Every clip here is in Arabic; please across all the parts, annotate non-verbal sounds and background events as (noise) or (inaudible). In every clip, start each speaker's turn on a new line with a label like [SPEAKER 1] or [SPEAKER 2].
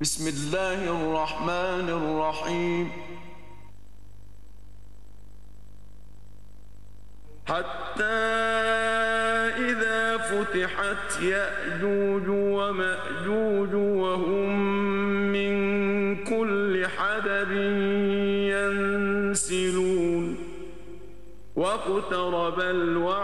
[SPEAKER 1] بسم الله الرحمن الرحيم. حتى إذا فتحت يأجوج ومأجوج وهم من كل حدب ينسلون. واقترب الوعد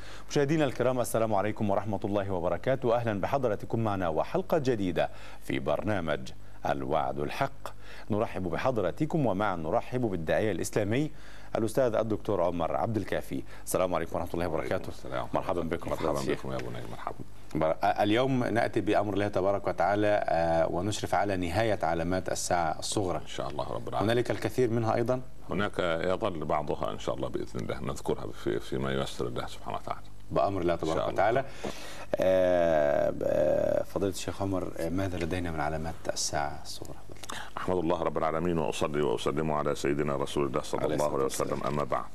[SPEAKER 2] مشاهدينا الكرام السلام عليكم ورحمة الله وبركاته. أهلا بحضراتكم معنا وحلقة جديدة في برنامج الوعد الحق. نرحب بحضراتكم ومعا نرحب بالداعية الإسلامي الأستاذ الدكتور عمر عبد الكافي. السلام عليكم ورحمة الله وبركاته.
[SPEAKER 3] السلام.
[SPEAKER 2] مرحبا بكم.
[SPEAKER 3] مرحبا. بكم يا نجم مرحبا.
[SPEAKER 2] اليوم نأتي بأمر الله تبارك وتعالى آه، ونشرف على نهاية علامات الساعة الصغرى.
[SPEAKER 3] إن شاء الله رب العالمين.
[SPEAKER 2] هنالك الكثير منها أيضا؟
[SPEAKER 3] هناك يظل بعضها إن شاء الله بإذن الله. نذكرها في فيما ييسر الله سبحانه وتعالى.
[SPEAKER 2] بأمر الله تبارك. وتعالى. آه، آه، فضيلة الشيخ عمر آه، ماذا لدينا من علامات الساعة؟ الصغرى
[SPEAKER 3] أحمد الله رب العالمين وأصلي وأسلم على سيدنا رسول الله صلى الله عليه وسلم. أما بعد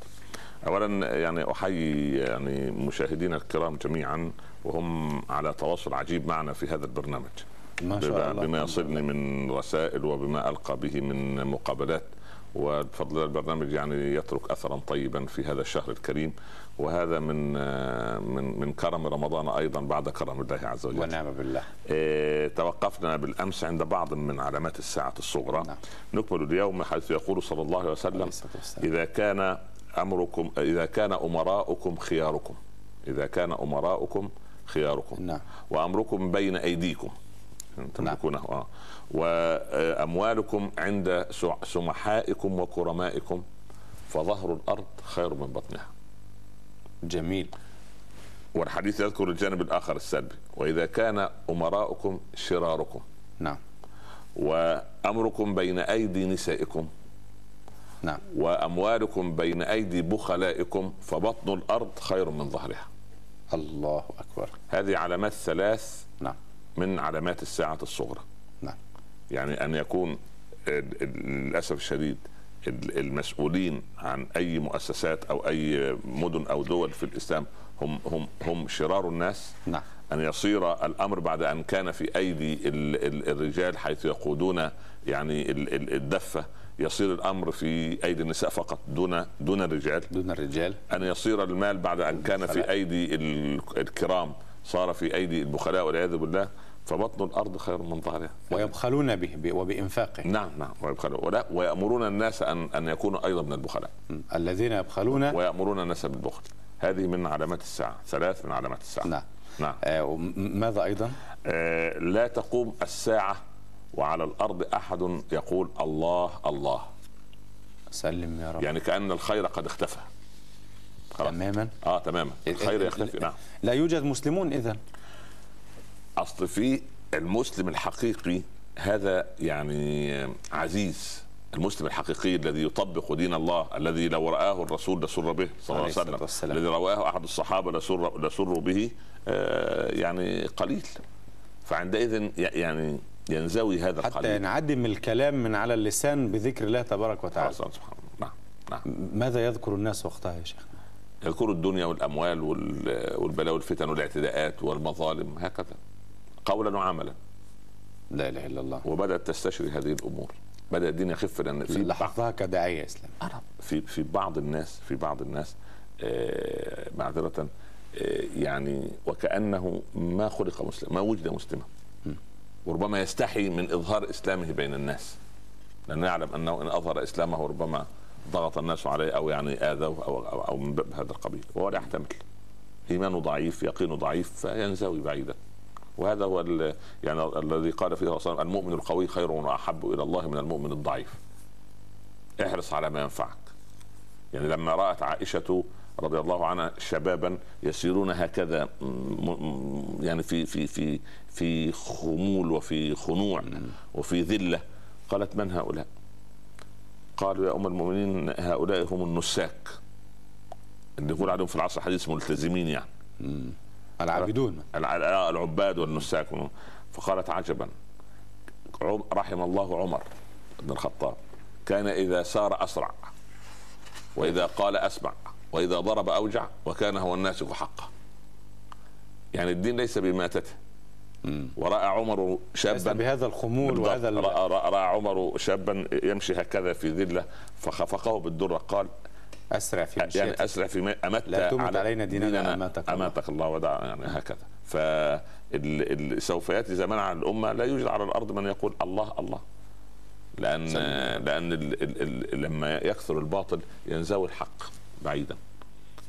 [SPEAKER 3] اولا يعني أحيي يعني مشاهدينا الكرام جميعا وهم على تواصل عجيب معنا في هذا البرنامج.
[SPEAKER 2] ما شاء
[SPEAKER 3] بما,
[SPEAKER 2] الله.
[SPEAKER 3] بما يصلني من رسائل وبما ألقى به من مقابلات. وبفضل البرنامج يعني يترك اثرا طيبا في هذا الشهر الكريم. وهذا من من من كرم رمضان أيضا بعد كرم الله عز وجل.
[SPEAKER 2] ونعم بالله.
[SPEAKER 3] آه، توقفنا بالأمس عند بعض من علامات الساعة الصغرى.
[SPEAKER 2] نعم.
[SPEAKER 3] نكمل اليوم حيث يقول صلى الله عليه وسلم. إذا كان أمركم إذا كان أمراؤكم خياركم. إذا كان أمراؤكم خياركم.
[SPEAKER 2] نعم.
[SPEAKER 3] وأمركم بين أيديكم. تملكونه. آه. وأموالكم عند سمحائكم وكرمائكم. فظهر الأرض خير من بطنها.
[SPEAKER 2] جميل.
[SPEAKER 3] والحديث يذكر الجانب الآخر السلبي وإذا كان أمراؤكم شراركم.
[SPEAKER 2] نعم.
[SPEAKER 3] وأمركم بين أيدي نسائكم.
[SPEAKER 2] نعم.
[SPEAKER 3] وأموالكم بين أيدي بخلائكم فبطن الأرض خير من ظهرها.
[SPEAKER 2] الله أكبر.
[SPEAKER 3] هذه علامات ثلاث
[SPEAKER 2] نعم.
[SPEAKER 3] من علامات الساعة الصغرى.
[SPEAKER 2] نعم.
[SPEAKER 3] يعني أن يكون للأسف الشديد ال- المسؤولين عن أي مؤسسات أو أي مدن أو دول في الإسلام هم هم هم شرار الناس.
[SPEAKER 2] نعم.
[SPEAKER 3] أن يصير الأمر بعد أن كان في أيدي ال- ال- الرجال حيث يقودون يعني ال- ال- الدفة يصير الأمر في أيدي النساء فقط دون دون الرجال.
[SPEAKER 2] دون الرجال.
[SPEAKER 3] أن يصير المال بعد أن كان في. أيدي ال- الكرام صار في أيدي البخلاء والعياذ بالله. فبطن الأرض خير من ظهرها.
[SPEAKER 2] ويبخلون به وبإنفاقه.
[SPEAKER 3] نعم نعم ويبخلون. ولا ويأمرون الناس ان أن يكونوا أيضا من البخلاء.
[SPEAKER 2] الذين يبخلون
[SPEAKER 3] ويأمرون الناس بالبخل. هذه من علامات الساعة ثلاث من علامات الساعة.
[SPEAKER 2] نعم.
[SPEAKER 3] نعم.
[SPEAKER 2] آه ماذا أيضا؟
[SPEAKER 3] آه لا تقوم الساعة وعلى الأرض أحد يقول الله الله.
[SPEAKER 2] سلم يا رب.
[SPEAKER 3] يعني كأن الخير قد اختفى. خلاص.
[SPEAKER 2] تماما.
[SPEAKER 3] آه تماما. الخير يختفي نعم.
[SPEAKER 2] لا يوجد مسلمون اذا
[SPEAKER 3] أصل في المسلم الحقيقي هذا يعني عزيز المسلم الحقيقي الذي يطبق دين الله الذي لو رآه الرسول لسر به صلى الله
[SPEAKER 2] عليه
[SPEAKER 3] وسلم
[SPEAKER 2] والسلام.
[SPEAKER 3] الذي رواه أحد الصحابة لسر, لسر به آه، يعني قليل. فعندئذ يعني ينزوي هذا
[SPEAKER 2] حتى
[SPEAKER 3] القليل.
[SPEAKER 2] ينعدم الكلام من على اللسان بذكر الله تبارك وتعالى.
[SPEAKER 3] سبحان الله. نعم نعم.
[SPEAKER 2] ماذا يذكر الناس وقتها يا شيخ؟
[SPEAKER 3] يذكر الدنيا والأموال وال- والبلاء والفتن والإعتداءات والمظالم هكذا. قولا وعملا.
[SPEAKER 2] لا إله إلا الله.
[SPEAKER 3] وبدأت تستشري هذه الأمور. بدأ الدين يخف لأن في بعض
[SPEAKER 2] لاحظتها كداعيه إسلام.
[SPEAKER 3] في في بعض الناس في بعض الناس آه، معذرة آه، يعني وكأنه ما خلق مسلم ما وجد مسلما. وربما يستحي من إظهار إسلامه بين الناس. لأنه يعلم أنه إن أظهر إسلامه ربما ضغط الناس عليه أو يعني آذوه أو أو, أو من باب هذا القبيل. وهو لا يحتمل. إيمانه ضعيف يقينه ضعيف فينزوي بعيدا. وهذا هو يعني الذي قال فيه صلى المؤمن القوي خير وأحب إلى الله من المؤمن الضعيف. احرص على ما ينفعك. يعني لما رأت عائشة رضي الله عنها شبابا يسيرون هكذا يعني في في في في خمول وفي خنوع وفي ذلة. قالت من هؤلاء؟ قالوا يا أم المؤمنين هؤلاء هم النساك. اللي يقول عليهم في العصر الحديث ملتزمين يعني.
[SPEAKER 2] العابدون.
[SPEAKER 3] العباد والنساك فقالت عجبا. رحم الله عمر بن الخطاب. كان إذا سار أسرع وإذا قال أسمع وإذا ضرب أوجع وكان هو الناسك حقه يعني الدين ليس بماتته. ورأى عمر شابا.
[SPEAKER 2] بهذا الخمول وهذا
[SPEAKER 3] رأى, رأى عمر شابا يمشي هكذا في ذلة فخفقه بالدرة. قال
[SPEAKER 2] أسرع في
[SPEAKER 3] مشيتك يعني أسرع في أمت
[SPEAKER 2] لا تمت علينا ديننا أماتك
[SPEAKER 3] أماتك الله ودع يعني هكذا. ف سوف يأتي زمان على الأمة لا يوجد على الأرض من يقول الله الله. لأن. لأن ال ال ال لما يكثر الباطل ينزوي الحق بعيدا.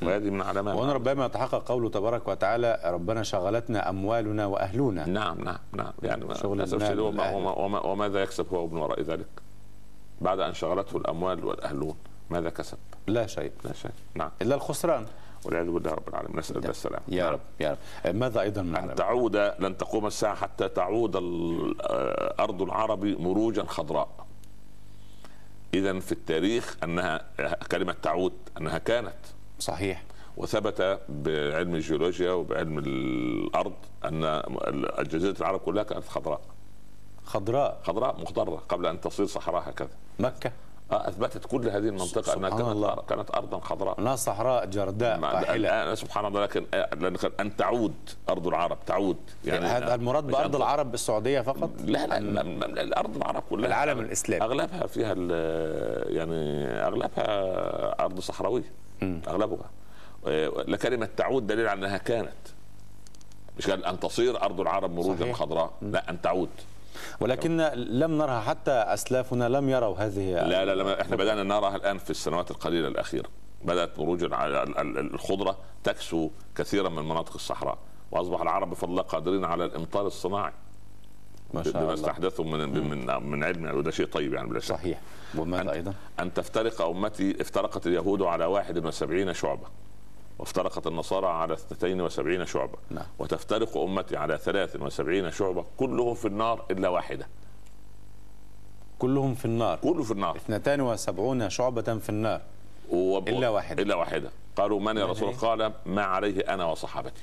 [SPEAKER 3] وهذه من علامات.
[SPEAKER 2] وهنا ربما يتحقق قوله تبارك وتعالى ربنا شغلتنا أموالنا وأهلنا.
[SPEAKER 3] نعم نعم نعم. يعني شغل وما وما وماذا يكسب هو من وراء ذلك؟ بعد أن شغلته الأموال والأهلون. ماذا كسب؟
[SPEAKER 2] لا شيء
[SPEAKER 3] لا شيء. نعم.
[SPEAKER 2] إلا الخسران.
[SPEAKER 3] والعياذ بالله رب العالمين. نسأل الله السلامة.
[SPEAKER 2] يا نعم. رب يا رب. ماذا أيضا
[SPEAKER 3] من أن تعود لن تقوم الساعة حتى تعود أرض العرب مروجا خضراء. اذا في التاريخ أنها كلمة تعود أنها كانت.
[SPEAKER 2] صحيح.
[SPEAKER 3] وثبت بعلم الجيولوجيا وبعلم الأرض أن جزيره العرب كلها كانت خضراء.
[SPEAKER 2] خضراء.
[SPEAKER 3] خضراء مخضرة قبل أن تصير صحراء هكذا.
[SPEAKER 2] مكة.
[SPEAKER 3] آه أثبتت كل هذه المنطقة أنها كانت الله. كانت ارضا خضراء.
[SPEAKER 2] أنها صحراء جرداء قاحله
[SPEAKER 3] سبحان الله لكن أن تعود أرض العرب تعود
[SPEAKER 2] يعني هذا المراد بأرض العرب بالسعوديه فقط؟
[SPEAKER 3] لا لا, لا, لا ارض العرب كلها.
[SPEAKER 2] العالم الإسلامي.
[SPEAKER 3] أغلبها فيها يعني أغلبها أرض صحراوية أغلبها. لكلمة تعود دليل على أنها كانت. مش قال أن تصير أرض العرب مروجا خضراء لا أن تعود.
[SPEAKER 2] ولكن لم نرها حتى أسلافنا لم يروا هذه
[SPEAKER 3] لا لا, لا إحنا بدأنا نراها الآن في السنوات القليلة الأخيرة. بدأت مروج الخضرة تكسو كثيرا من مناطق الصحراء وأصبح العرب بفضل الله قادرين على الإمطار الصناعي. ما شاء بما استحدثوا من من من علم يعني وده شيء طيب يعني بلا
[SPEAKER 2] شك. صحيح. وماذا أيضا؟
[SPEAKER 3] أن تفترق أمتي افترقت اليهود على 71 شعبة. وافترقت النصارى على 72 شعبة. نعم. وتفترق أمتي على 73 شعبة. كلهم في النار إلا واحدة.
[SPEAKER 2] كلهم في النار.
[SPEAKER 3] كله في النار.
[SPEAKER 2] 72 شعبة في النار. وب... إلا واحدة.
[SPEAKER 3] إلا واحدة. قالوا من يا رسول الله؟ قال ما عليه أنا وصحابتي.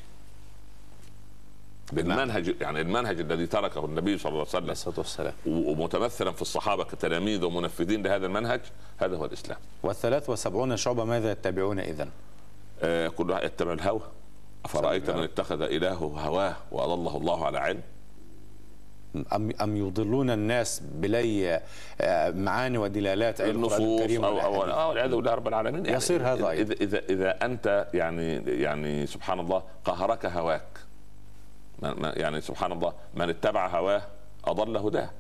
[SPEAKER 3] بالمنهج يعني المنهج الذي تركه النبي صلى الله عليه وسلم.
[SPEAKER 2] الصلاة والسلام.
[SPEAKER 3] ومتمثلا في الصحابة كتلاميذ ومنفذين لهذا المنهج هذا هو الإسلام.
[SPEAKER 2] والثلاث وسبعون شعبة ماذا يتبعون اذا؟
[SPEAKER 3] آه كل واحد يتبع الهوى. أفرأيت من اتخذ إلهه هواه وأضله الله على علم؟
[SPEAKER 2] أم أم يضلون الناس بلي آه، معاني ودلالات
[SPEAKER 3] أي النصوص أو أو أو والعياذ بالله رب العالمين.
[SPEAKER 2] يعني يصير هذا
[SPEAKER 3] إذا, إذا إذا أنت يعني يعني سبحان الله قهرك هواك. يعني سبحان الله من اتبع هواه أضل هداه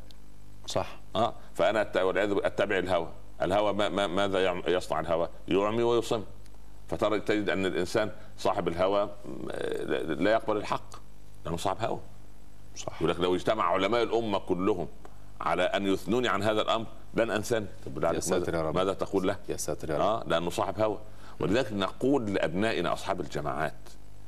[SPEAKER 2] صح.
[SPEAKER 3] آه فأنا والعياذ أتبع الهوى. الهوى ما ماذا يصنع الهوى؟ يعمي ويصم. فترى تجد أن الإنسان صاحب الهوى لا يقبل الحق لأنه صاحب هوى. صح. يقول لك لو اجتمع علماء الأمة كلهم على أن يثنوني عن هذا الأمر لن أنساني.
[SPEAKER 2] طب يا ساتر يا رب.
[SPEAKER 3] ماذا تقول له؟
[SPEAKER 2] يا ساتر يا رب.
[SPEAKER 3] آه لأنه صاحب هوى. ولذلك نقول لأبنائنا أصحاب الجماعات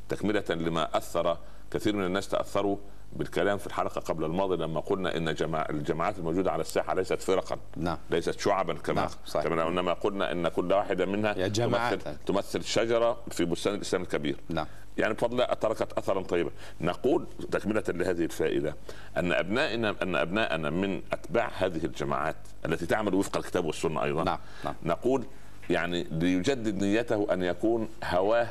[SPEAKER 3] تكملة لما أثر كثير من الناس تأثروا بالكلام في الحلقة قبل الماضي لما قلنا إن الجماعات الموجودة على الساحة ليست فرقا
[SPEAKER 2] نعم.
[SPEAKER 3] ليست شعبا كما نعم. صحيح. كما إنما قلنا إن كل واحدة منها
[SPEAKER 2] يا.
[SPEAKER 3] تمثل, تمثل شجرة في بستان الإسلام الكبير
[SPEAKER 2] نعم.
[SPEAKER 3] يعني بفضل الله تركت اثرا طيبا نقول تكملة لهذه الفائدة أن ابنائنا أن أبنائنا من أتباع هذه الجماعات التي تعمل وفق الكتاب والسنة أيضا
[SPEAKER 2] نعم. نعم.
[SPEAKER 3] نقول يعني ليجدد نيته أن يكون هواه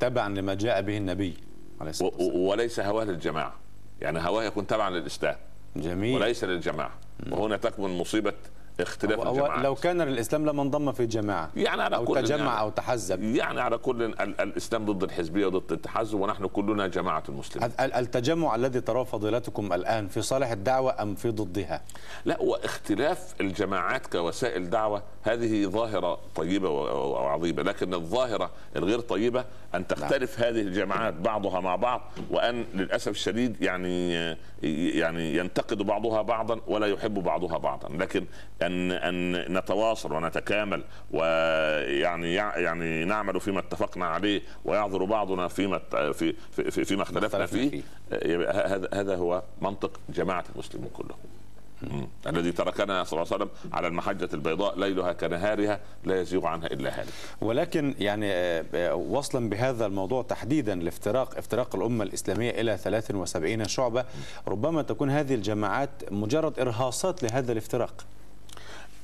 [SPEAKER 2] تبعا لما جاء به النبي
[SPEAKER 3] عليه الصلاة والسلام. وليس هواه للجماعة. يعني هواه يكون تبعا للإسلام.
[SPEAKER 2] جميل.
[SPEAKER 3] وليس للجماعة. وهنا تكمن مصيبة اختلاف
[SPEAKER 2] هو
[SPEAKER 3] الجماعات.
[SPEAKER 2] لو كان للاسلام لما انضم في جماعة
[SPEAKER 3] يعني على
[SPEAKER 2] أو
[SPEAKER 3] كل
[SPEAKER 2] تجمع
[SPEAKER 3] يعني
[SPEAKER 2] أو تحزب.
[SPEAKER 3] يعني على كل ال- الإسلام ضد الحزبية وضد التحزب ونحن كلنا جماعة المسلمين
[SPEAKER 2] ال- التجمع الذي تراه فضيلتكم الآن في صالح الدعوة أم في ضدها؟
[SPEAKER 3] لا واختلاف الجماعات كوسائل دعوة هذه ظاهرة طيبة وعظيمة لكن الظاهرة الغير طيبة أن تختلف هذه الجماعات بعضها مع بعض وأن للأسف الشديد يعني يعني ينتقد بعضها بعضا ولا يحب بعضها بعضا. لكن أن أن نتواصل ونتكامل ويعني يعني نعمل فيما اتفقنا عليه ويعذر بعضنا فيما في في في- فيما اختلفنا فيه. هذا هذا هو منطق جماعة المسلمين كلهم. الذي تركنا صلى الله عليه وسلم على المحجة البيضاء ليلها كنهارها لا يزيغ عنها إلا هالك.
[SPEAKER 2] ولكن يعني آه، آه، وصلا بهذا الموضوع تحديدا الافتراق افتراق الأمة الإسلامية إلى 73 شعبة ربما تكون هذه الجماعات مجرد إرهاصات لهذا الافتراق.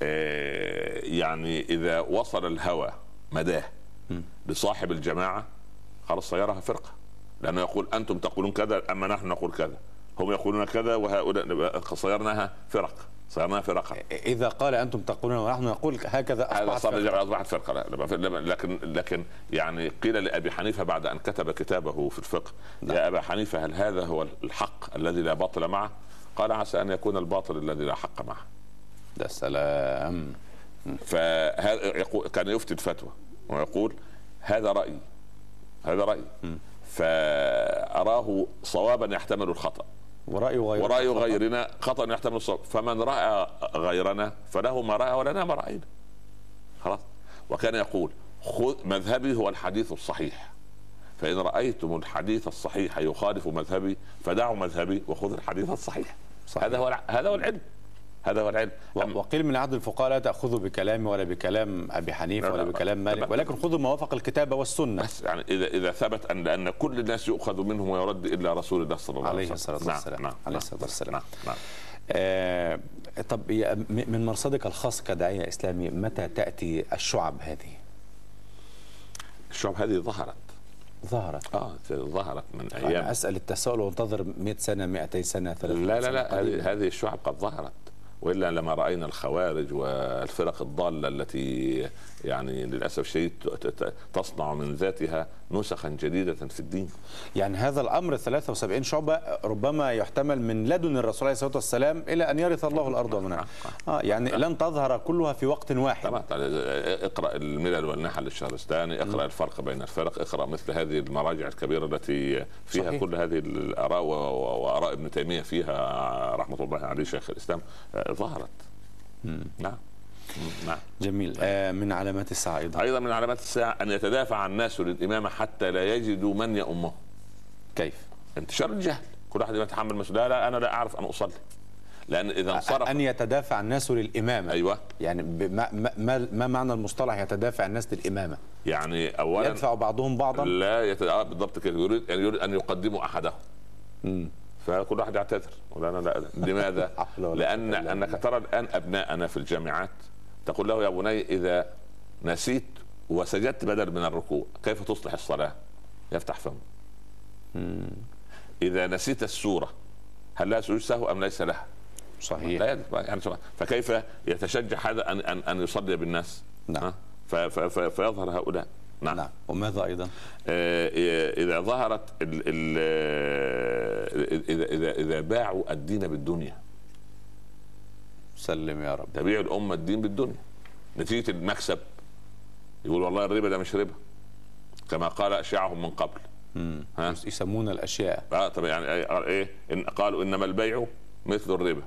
[SPEAKER 3] يعني إذا وصل الهوى مداه لصاحب الجماعة خلاص صيرها فرقة. لأنه يقول أنتم تقولون كذا أما نحن نقول كذا. هم يقولون كذا وهؤلاء صيرناها فرق. صيرناها فرقا
[SPEAKER 2] إذا قال أنتم تقولون ونحن نقول هكذا أصبحت.
[SPEAKER 3] الجماعة أصبحت فرقة. لا لكن لكن يعني قيل لأبي حنيفة بعد أن كتب كتابه في الفقه يا أبا حنيفة هل هذا هو الحق الذي لا باطل معه؟ قال عسى أن يكون الباطل الذي لا حق معه.
[SPEAKER 2] ده السلام
[SPEAKER 3] فهذا يقول كان يفتي الفتوى ويقول هذا رأيي هذا رأيي. فأراه صوابا يحتمل الخطأ.
[SPEAKER 2] ورأي غير
[SPEAKER 3] ورأي غيرنا خطأ يحتمل الصواب. فمن رأى غيرنا فله ما رأى ولنا ما رأينا. خلاص. وكان يقول خذ مذهبي هو الحديث الصحيح. فإن رأيتم الحديث الصحيح يخالف مذهبي فدعوا مذهبي وخذوا الحديث الصحيح.
[SPEAKER 2] صحيح.
[SPEAKER 3] هذا هو هذا هو العلم. هذا هو العلم.
[SPEAKER 2] وقيل من عهد الفقهاء لا تأخذوا بكلامي ولا بكلام أبي حنيفة
[SPEAKER 3] لا،
[SPEAKER 2] ولا
[SPEAKER 3] لا،
[SPEAKER 2] بكلام
[SPEAKER 3] لا،
[SPEAKER 2] مالك. ولكن خذوا ما وافق الكتاب والسنة.
[SPEAKER 3] بس يعني اذا إذا ثبت ان ان كل الناس يؤخذ منهم ويرد الا رسول الله صلى الله عليه
[SPEAKER 2] عليه
[SPEAKER 3] وسلم.
[SPEAKER 2] الصلاة والسلام.
[SPEAKER 3] نعم
[SPEAKER 2] عليه
[SPEAKER 3] نعم
[SPEAKER 2] الصلاة والسلام.
[SPEAKER 3] نعم نعم.
[SPEAKER 2] آه طب من مرصدك الخاص كداعية اسلامي متى تأتي الشعب هذه؟
[SPEAKER 3] الشعوب هذه ظهرت.
[SPEAKER 2] ظهرت.
[SPEAKER 3] آه ظهرت من أيام.
[SPEAKER 2] أسأل التساؤل وانتظر 100 سنة 200 سنة 300
[SPEAKER 3] لا لا لا هذه الشعب قد ظهرت. وإلا لما رأينا الخوارج والفرق الضالة التي يعني للأسف ت- تصنع من ذاتها نسخا جديدة في الدين.
[SPEAKER 2] يعني هذا الأمر 73 شعبة ربما يحتمل من لدن الرسول عليه الصلاة والسلام إلى أن يرث الله الأرض ومن عليها. آه يعني لن تظهر كلها في وقت واحد.
[SPEAKER 3] تمام. اقرأ الملل والنحل للشهرستاني اقرأ الفرق بين الفرق اقرأ مثل هذه المراجع الكبيرة التي فيها
[SPEAKER 2] صحيح.
[SPEAKER 3] كل هذه الآراء وآراء ابن تيمية فيها رحمة الله عليه شيخ الإسلام آه، ظهرت. نعم. نعم.
[SPEAKER 2] جميل. آه من علامات الساعة أيضا.
[SPEAKER 3] أيضا من علامات الساعة أن يتدافع الناس للإمامة حتى لا يجدوا من يؤمهم
[SPEAKER 2] كيف؟
[SPEAKER 3] انتشار الجهل. كل واحد يتحمل مسؤوليه لا أنا لا أعرف أن أصلي. لأن إذا انصرف
[SPEAKER 2] أن يتدافع الناس للإمامة.
[SPEAKER 3] أيوه.
[SPEAKER 2] يعني ما, ما, ما معنى المصطلح يتدافع الناس للإمامة؟
[SPEAKER 3] يعني اولا
[SPEAKER 2] يدفع بعضهم بعضا؟
[SPEAKER 3] لا يت... آه بالضبط كده. يريد يعني يريد أن يقدموا أحدهم.
[SPEAKER 2] مم.
[SPEAKER 3] فكل واحد يعتذر. ولا أنا لا لماذا؟ (laughs) لأن
[SPEAKER 2] أنك.
[SPEAKER 3] ترى الآن أبناءنا في الجامعات تقول له يا بني إذا نسيت وسجدت بدل من الركوع كيف تصلح الصلاة؟ يفتح فمه إذا نسيت السورة هل لها سجود سهو أم ليس لها؟
[SPEAKER 2] صحيح
[SPEAKER 3] لا يعني فكيف يتشجع هذا ان ان أن يصلي بالناس؟
[SPEAKER 2] نعم.
[SPEAKER 3] فيظهر هؤلاء نعم,
[SPEAKER 2] نعم وماذا أيضا؟
[SPEAKER 3] آه، اذا ظهرت ال ال اذا اذا إذا باعوا الدين بالدنيا
[SPEAKER 2] سلم يا رب.
[SPEAKER 3] تبيع الأمة الدين بالدنيا. نتيجة المكسب. يقول والله الربا ده مش ربا. كما قال أشياعهم من قبل.
[SPEAKER 2] مم.
[SPEAKER 3] ها؟
[SPEAKER 2] يسمون الاشياء
[SPEAKER 3] آه طب يعني آه، إيه؟ إن قالوا إنما البيع مثل الربا.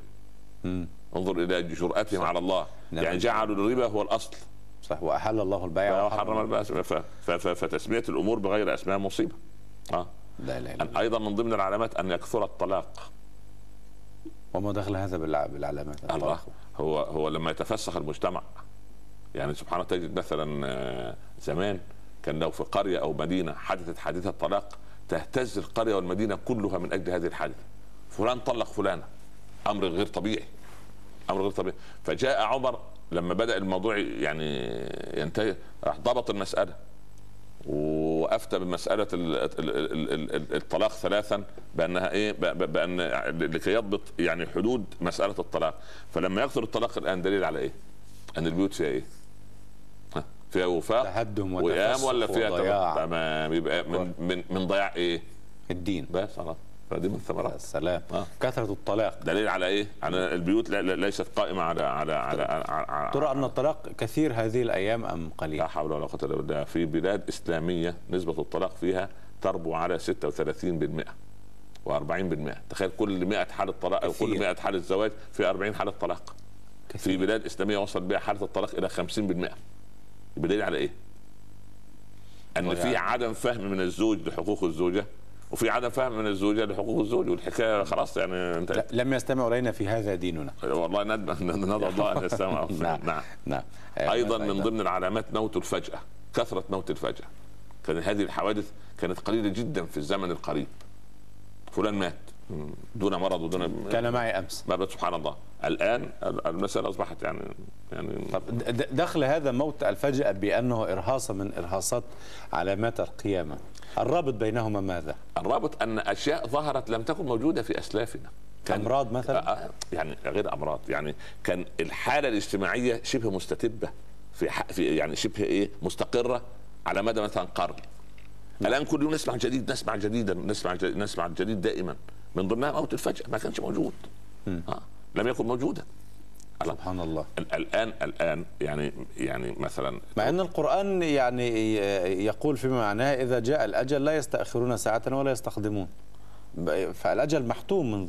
[SPEAKER 2] مم.
[SPEAKER 3] انظر إلى جرأتهم على الله.
[SPEAKER 2] نعم.
[SPEAKER 3] يعني جعلوا الربا هو الأصل.
[SPEAKER 2] صح. وأحل الله البيع
[SPEAKER 3] وحرم ف- ف- ف- فتسمية الأمور بغير أسماء مصيبة. آه.
[SPEAKER 2] لا لا لا
[SPEAKER 3] أيضا من ضمن العلامات أن يكثر الطلاق.
[SPEAKER 2] وما دخل هذا بالع- بالعلامات
[SPEAKER 3] الله. هو هو لما يتفسخ المجتمع يعني سبحان الله تجد مثلا آه، زمان كان لو في قرية أو مدينة حدثت حادثة طلاق تهتز القرية والمدينة كلها من أجل هذه الحادثة. فلان طلق فلانة. أمر غير طبيعي. أمر غير طبيعي. فجاء عمر لما بدأ الموضوع يعني ينتهي راح ضبط المسألة. وقفل افتى بمسألة الطلاق ثلاثا بأنها إيه؟ بأن لكي يضبط يعني حدود مسألة الطلاق. فلما يكثر الطلاق الآن دليل على إيه؟ أن البيوت فيها إيه؟ فيها وفاق
[SPEAKER 2] تهدم
[SPEAKER 3] وقيام ولا فيها تمام. يبقى من من من ضياع إيه؟
[SPEAKER 2] الدين.
[SPEAKER 3] بس خلاص. فدي من الثمرات.
[SPEAKER 2] السلام
[SPEAKER 3] آه.
[SPEAKER 2] كثرة الطلاق.
[SPEAKER 3] دليل على إيه؟ على البيوت لا- لا- ليست قائمة على على على, على
[SPEAKER 2] ترى أن الطلاق كثير هذه الأيام أم
[SPEAKER 3] لا
[SPEAKER 2] قليل
[SPEAKER 3] حول ولا قوة إلا بالله. في بلاد إسلامية نسبة الطلاق فيها تربو على 36% و40% تخيل كل 100 حالة طلاق أو كل
[SPEAKER 2] كثير.
[SPEAKER 3] 100 حالة زواج في 40 حالة طلاق. في
[SPEAKER 2] كثير
[SPEAKER 3] بلاد إسلامية وصل بها حالة الطلاق إلى 50% بدليل على إيه؟ أن في عدم فهم من الزوج لحقوق الزوجة. وفي عدم فهم من الزوجة لحقوق الزوج والحكاية خلاص يعني انت
[SPEAKER 2] لم يستمع إلينا في هذا ديننا.
[SPEAKER 3] والله ندعو (laughs) ندعو الله أن يستمع. (laughs)
[SPEAKER 2] نعم
[SPEAKER 3] نعم.
[SPEAKER 2] نعم.
[SPEAKER 3] أيضا. من ضمن العلامات موت الفجأة كثرة موت الفجأة. كان هذه الحوادث كانت قليلة جدا في الزمن القريب. فلان مات. دون مرض ودون
[SPEAKER 2] كان معي
[SPEAKER 3] بس سبحان الله. الآن المسألة أصبحت يعني يعني
[SPEAKER 2] طب دخل هذا موت الفجأة بأنه إرهاص من إرهاصات علامات القيامة. الرابط بينهما ماذا؟
[SPEAKER 3] الرابط أن أشياء ظهرت لم تكن موجودة في أسلافنا.
[SPEAKER 2] أمراض مثلا؟
[SPEAKER 3] آه، يعني غير أمراض. يعني كان الحالة الاجتماعية شبه مستتبة. في. في يعني شبه إيه؟ مستقرة على مدى مثلا قرن. الآن كل يوم نسمع جديد نسمع جديدا نسمع جديد نسمع الجديد دائما. من ضمنها موت الفجأة ما كانش موجود. آه. لم يكن موجودا.
[SPEAKER 2] سبحان الله.
[SPEAKER 3] ال- الآن الآن يعني يعني مثلا
[SPEAKER 2] مع أن القرآن يعني يقول فيما معناه إذا جاء الأجل لا يستأخرون ساعة ولا يستقدمون فالأجل محتوم منذ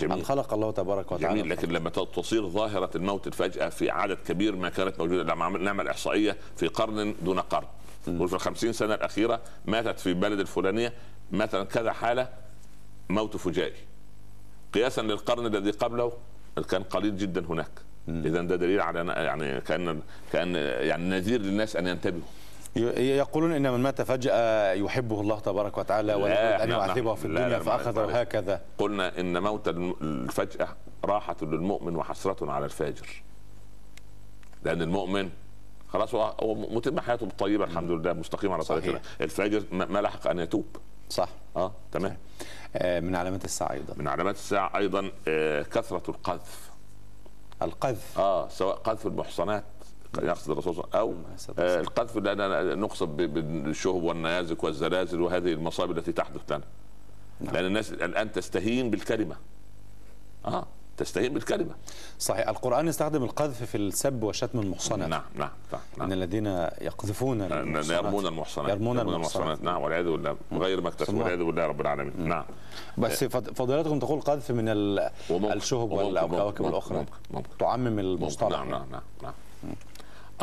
[SPEAKER 3] جميل.
[SPEAKER 2] أن خلق الله تبارك وتعالى.
[SPEAKER 3] جميل لكن لما تصير ظاهرة الموت الفجاه في عدد كبير ما كانت موجودة لما عمل- نعمل احصائيه في قرن دون قرن. وفي الخمسين سنة الأخيرة ماتت في البلد الفلانية مثلا كذا حالة موت فجائي. قياسا للقرن الذي قبله كان قليل جدا هناك. اذا ده دليل على يعني كأن كأن يعني نذير للناس أن ينتبهوا.
[SPEAKER 2] يقولون إن من مات فجأة يحبه الله تبارك وتعالى ولا
[SPEAKER 3] لا،
[SPEAKER 2] يريد أن
[SPEAKER 3] نعم،
[SPEAKER 2] يعذبه
[SPEAKER 3] نعم.
[SPEAKER 2] في
[SPEAKER 3] لا،
[SPEAKER 2] الدنيا
[SPEAKER 3] لا،
[SPEAKER 2] فأخذه
[SPEAKER 3] يفعل.
[SPEAKER 2] هكذا.
[SPEAKER 3] قلنا إن موت الفجأة راحة للمؤمن وحسرة على الفاجر. لأن المؤمن خلاص هو متم حياته الطيبه الحمد لله مستقيم على طريق
[SPEAKER 2] صحيح.
[SPEAKER 3] الله. الفاجر ما لحق أن يتوب.
[SPEAKER 2] صح.
[SPEAKER 3] آه تمام.
[SPEAKER 2] آه، من علامات الساعة أيضا.
[SPEAKER 3] من علامات الساعة أيضا آه، كثرة القذف.
[SPEAKER 2] القذف.
[SPEAKER 3] آه سواء قذف المحصنات يقصد الرسول
[SPEAKER 2] أو
[SPEAKER 3] آه القذف لاننا نقصد بالشهب والنيازك والزلازل وهذه المصائب التي تحدث لنا.
[SPEAKER 2] نعم.
[SPEAKER 3] لأن الناس الآن تستهين بالكلمة. آه. تستهين بالكلمة.
[SPEAKER 2] صحيح القرآن يستخدم القذف في السب وشتم المحصنات.
[SPEAKER 3] نعم نعم نعم, إن.
[SPEAKER 2] الذين يقذفون المحصنات.
[SPEAKER 3] يرمون المحصنات
[SPEAKER 2] يرمون المحصنات.
[SPEAKER 3] نعم والعياذ بالله. غير مكتسب والعياذ بالله رب العالمين. نعم.
[SPEAKER 2] بس فض- فضيلتكم تقول قذف من الشهب والكواكب الأخرى.
[SPEAKER 3] ممكن- ممكن.
[SPEAKER 2] تعمم المصطلح.
[SPEAKER 3] نعم نعم نعم, نعم.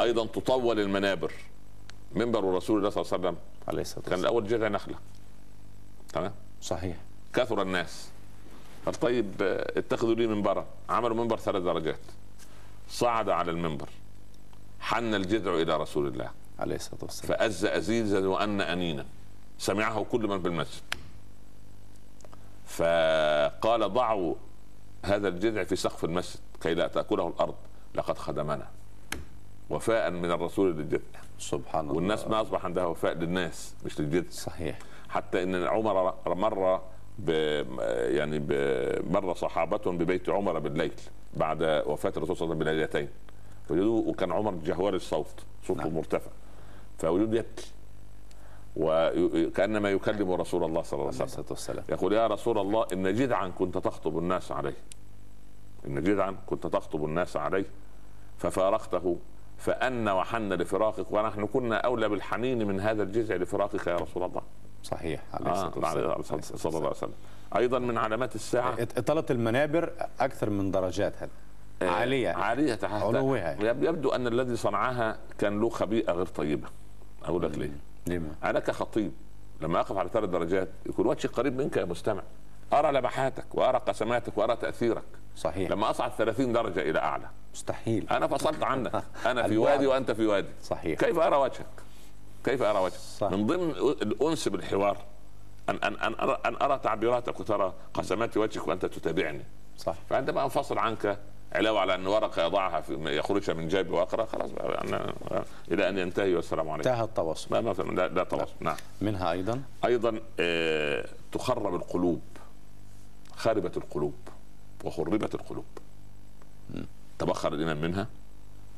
[SPEAKER 3] أيضا تطول المنابر. منبر رسول الله صلى الله عليه وسلم
[SPEAKER 2] عليه الصلاة
[SPEAKER 3] كان
[SPEAKER 2] والسلام.
[SPEAKER 3] الأول جذع نخلة. تمام؟
[SPEAKER 2] صحيح.
[SPEAKER 3] كثر الناس. طيب اتخذوا لي منبرا. عملوا منبر ثلاث درجات. صعد على المنبر. حن الجذع إلى رسول الله
[SPEAKER 2] عليه الصلاة والسلام.
[SPEAKER 3] فأز أزيزا وأن أنينا. سمعه كل من بالمسجد فقال ضعوا هذا الجذع في سقف المسجد كي لا تأكله الأرض. لقد خدمنا. وفاء من الرسول للجذع.
[SPEAKER 2] سبحان الله.
[SPEAKER 3] والناس ما أصبح عندها وفاء للناس مش للجذع.
[SPEAKER 2] صحيح.
[SPEAKER 3] حتى إن عمر مر ب يعني ب- مر صحابة ببيت عمر بالليل بعد وفاة الرسول صلى الله عليه وسلم بليلتين. فوجدوه وكان عمر جهوار الصوت صوته
[SPEAKER 2] نعم.
[SPEAKER 3] مرتفع. فوجدوه يبكي. وكانما يكلم رسول الله صلى الله
[SPEAKER 2] عليه
[SPEAKER 3] وسلم. يقول يا رسول الله إن جذعا كنت تخطب الناس عليه. إن جذعا كنت تخطب الناس عليه. ففارقته. فأن وحن لفراقك ونحن كنا أولى بالحنين من هذا الجذع لفراقك يا رسول الله.
[SPEAKER 2] صحيح عليه
[SPEAKER 3] آه
[SPEAKER 2] الصلاة والسلام. عليه الصلاة
[SPEAKER 3] صلى الله عليه وسلم أيضا من علامات
[SPEAKER 2] الساعة. إطالة المنابر أكثر من درجات هذا
[SPEAKER 3] آه،
[SPEAKER 2] عالية.
[SPEAKER 3] عالية تحت
[SPEAKER 2] علوها.
[SPEAKER 3] يب- يبدو أن الذي صنعها كان له خبيئة غير طيبة. أقول لك ليه.
[SPEAKER 2] لما
[SPEAKER 3] أنا كخطيب لما أقف على ثلاث درجات يكون وجهي قريب منك يا مستمع. أرى لمحاتك وأرى قسماتك وأرى تأثيرك.
[SPEAKER 2] صحيح.
[SPEAKER 3] لما أصعد 30 درجة إلى أعلى.
[SPEAKER 2] مستحيل.
[SPEAKER 3] أنا فصلت عنك. (laughs) أنا في. وادي وأنت في وادي.
[SPEAKER 2] صحيح.
[SPEAKER 3] كيف أرى وجهك؟ كيف أرى وجهك. من ضمن الانس بالحوار ان ان أن أرى, أن أرى تعبيراتك وترى قسمات وجهك وأنت تتابعني.
[SPEAKER 2] صح.
[SPEAKER 3] فعندما أنفصل عنك علاوة على أن ورقة يضعها في يخرجها من جيبه وأقرأ خلاص أنا إلى أن ينتهي والسلام عليكم.
[SPEAKER 2] انتهى التواصل.
[SPEAKER 3] ما ما لا, لا تواصل. نعم.
[SPEAKER 2] منها أيضا؟
[SPEAKER 3] أيضا آه تخرب القلوب خربت القلوب وخربت القلوب. تبخر الإيمان منها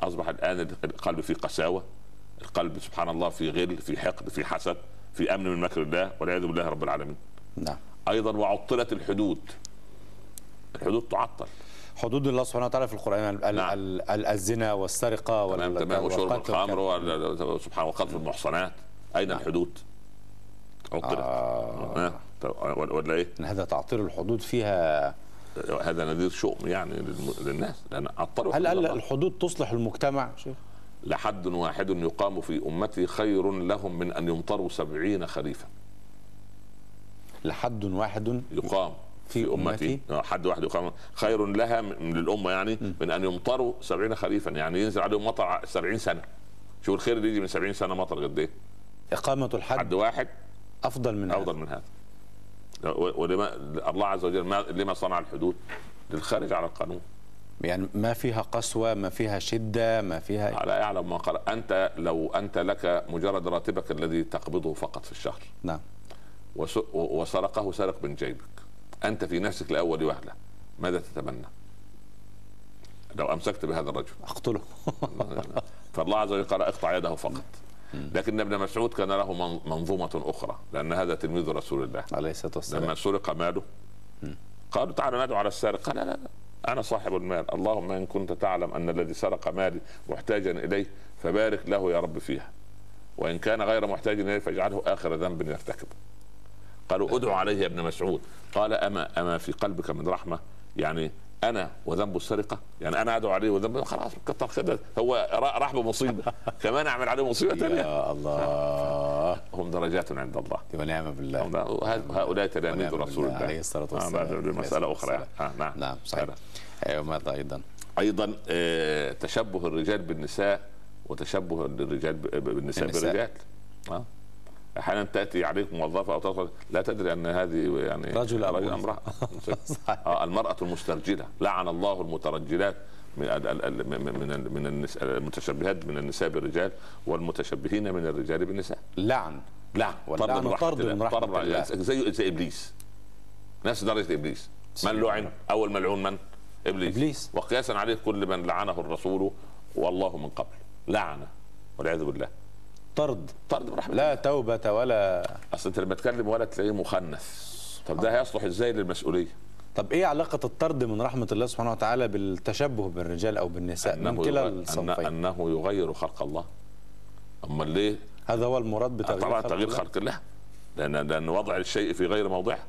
[SPEAKER 3] أصبح الآن القلب فيه قساوة. القلب سبحان الله في غل في حقد في حسد في أمن من مكر الله والعياذ بالله رب العالمين
[SPEAKER 2] نعم
[SPEAKER 3] أيضا وعطلت الحدود الحدود تعطل
[SPEAKER 2] حدود الله سبحانه وتعالى في القرآن ال-
[SPEAKER 3] نعم.
[SPEAKER 2] ال- ال- الزنا والسرقة
[SPEAKER 3] تمام
[SPEAKER 2] وال-
[SPEAKER 3] تمام وشرب
[SPEAKER 2] والقتل
[SPEAKER 3] الخمر سبحان الله وقذف المحصنات أين الحدود؟ عطلت
[SPEAKER 2] آه.
[SPEAKER 3] ولا
[SPEAKER 2] إيه؟ هذا تعطيل الحدود فيها
[SPEAKER 3] هذا نذير شؤم يعني للناس لأن عطلوا
[SPEAKER 2] هل. الحدود تصلح المجتمع شيخ؟
[SPEAKER 3] لحد واحد يقام في أمتي خير لهم من أن يمطروا سبعين خريفا.
[SPEAKER 2] لحد واحد
[SPEAKER 3] يقام
[SPEAKER 2] في أمتي؟
[SPEAKER 3] آه، حد واحد يقام خير لها من للامه يعني من أن يمطروا سبعين خريفا. يعني ينزل عليهم مطر سبعين سنة. شوف الخير اللي يجي من سبعين سنة مطر قد إيه؟
[SPEAKER 2] إقامة الحد
[SPEAKER 3] حد واحد
[SPEAKER 2] أفضل من
[SPEAKER 3] أفضل من هذا. ولما الله عز وجل ما لما صنع الحدود؟ للخارج على القانون.
[SPEAKER 2] يعني ما فيها قسوة ما فيها شدة ما فيها
[SPEAKER 3] لا يعلم ما قال. أنت لو أنت لك مجرد راتبك الذي تقبضه فقط في الشهر.
[SPEAKER 2] نعم.
[SPEAKER 3] وس- وسرقه سرق من جيبك. أنت في نفسك لأول وهلة. ماذا تتمنى؟ لو أمسكت بهذا الرجل.
[SPEAKER 2] أقتله. (laughs)
[SPEAKER 3] فالله عز وجل قال اقطع يده فقط. لكن ابن مسعود كان له من- منظومة أخرى لأن هذا تلميذ رسول الله.
[SPEAKER 2] عليه الصلاة والسلام.
[SPEAKER 3] لما سرق ماله قالوا تعالوا ندعو على السارق. قال لا لا لا. أنا صاحب المال. اللهم إن كنت تعلم أن الذي سرق مالي محتاجا إليه فبارك له يا رب فيها. وإن كان غير محتاج إليه فاجعله آخر ذنب يرتكبه قالوا ادعو عليه يا ابن مسعود. قال أما أما في قلبك من رحمة؟ يعني أنا وذنب السرقة. يعني أنا أدعو عليه وذنب خلاص كتر خير هو را- راح بمصيبه (laughs) كمان أعمل عليه مصيبة ثانية
[SPEAKER 2] يا الله. (laughs)
[SPEAKER 3] هم درجات عند الله.
[SPEAKER 2] ونعم بالله.
[SPEAKER 3] هؤلاء تلاميذ رسول الله.
[SPEAKER 2] عليه الصلاة
[SPEAKER 3] آه،
[SPEAKER 2] والسلام.
[SPEAKER 3] يعني.
[SPEAKER 2] والسلام.
[SPEAKER 3] آه نعم.
[SPEAKER 2] نعم صحيح.
[SPEAKER 3] هذا.
[SPEAKER 2] أيوه ماذا أيضا.
[SPEAKER 3] أيضا آه، تشبه الرجال بالنساء وتشبه الرجال بالنساء
[SPEAKER 2] النساء.
[SPEAKER 3] بالرجال. آه. أحيانا تأتي عليك موظفة أو تدخل لا تدري أن هذه يعني
[SPEAKER 2] رجل.
[SPEAKER 3] امرأة. (laughs)
[SPEAKER 2] صحيح.
[SPEAKER 3] آه المرأة المسترجلة. لعن الله المترجلات من من من المتشبهات من النساء بالرجال والمتشبهين من الرجال بالنساء.
[SPEAKER 2] لعن.
[SPEAKER 3] لعن.
[SPEAKER 2] واللعن
[SPEAKER 3] رحمة
[SPEAKER 2] طرد من
[SPEAKER 3] الله. طرد.
[SPEAKER 2] الله.
[SPEAKER 3] زي زي إبليس. نفس درجة إبليس. من لعن؟ أول ملعون من؟ إبليس.
[SPEAKER 2] إبليس.
[SPEAKER 3] وقياسا عليه كل من لعنه الرسول والله من قبل. لعنه والعياذ بالله.
[SPEAKER 2] طرد.
[SPEAKER 3] طرد من رحمه
[SPEAKER 2] لا توبة ولا
[SPEAKER 3] أصل أنت لما تكلم ولد تلاقيه مخنث. طب ده هيصلح إزاي للمسؤولية؟
[SPEAKER 2] طب إيه علاقة الطرد من رحمة الله سبحانه وتعالى بالتشبه بالرجال أو بالنساء من كلا الصنفين؟
[SPEAKER 3] أنه يغير خلق الله. امال ليه؟
[SPEAKER 2] هذا هو المراد بتغيير
[SPEAKER 3] طبعا
[SPEAKER 2] خلق
[SPEAKER 3] تغيير. خلق الله. لأن لأن وضع الشيء في غير موضعه.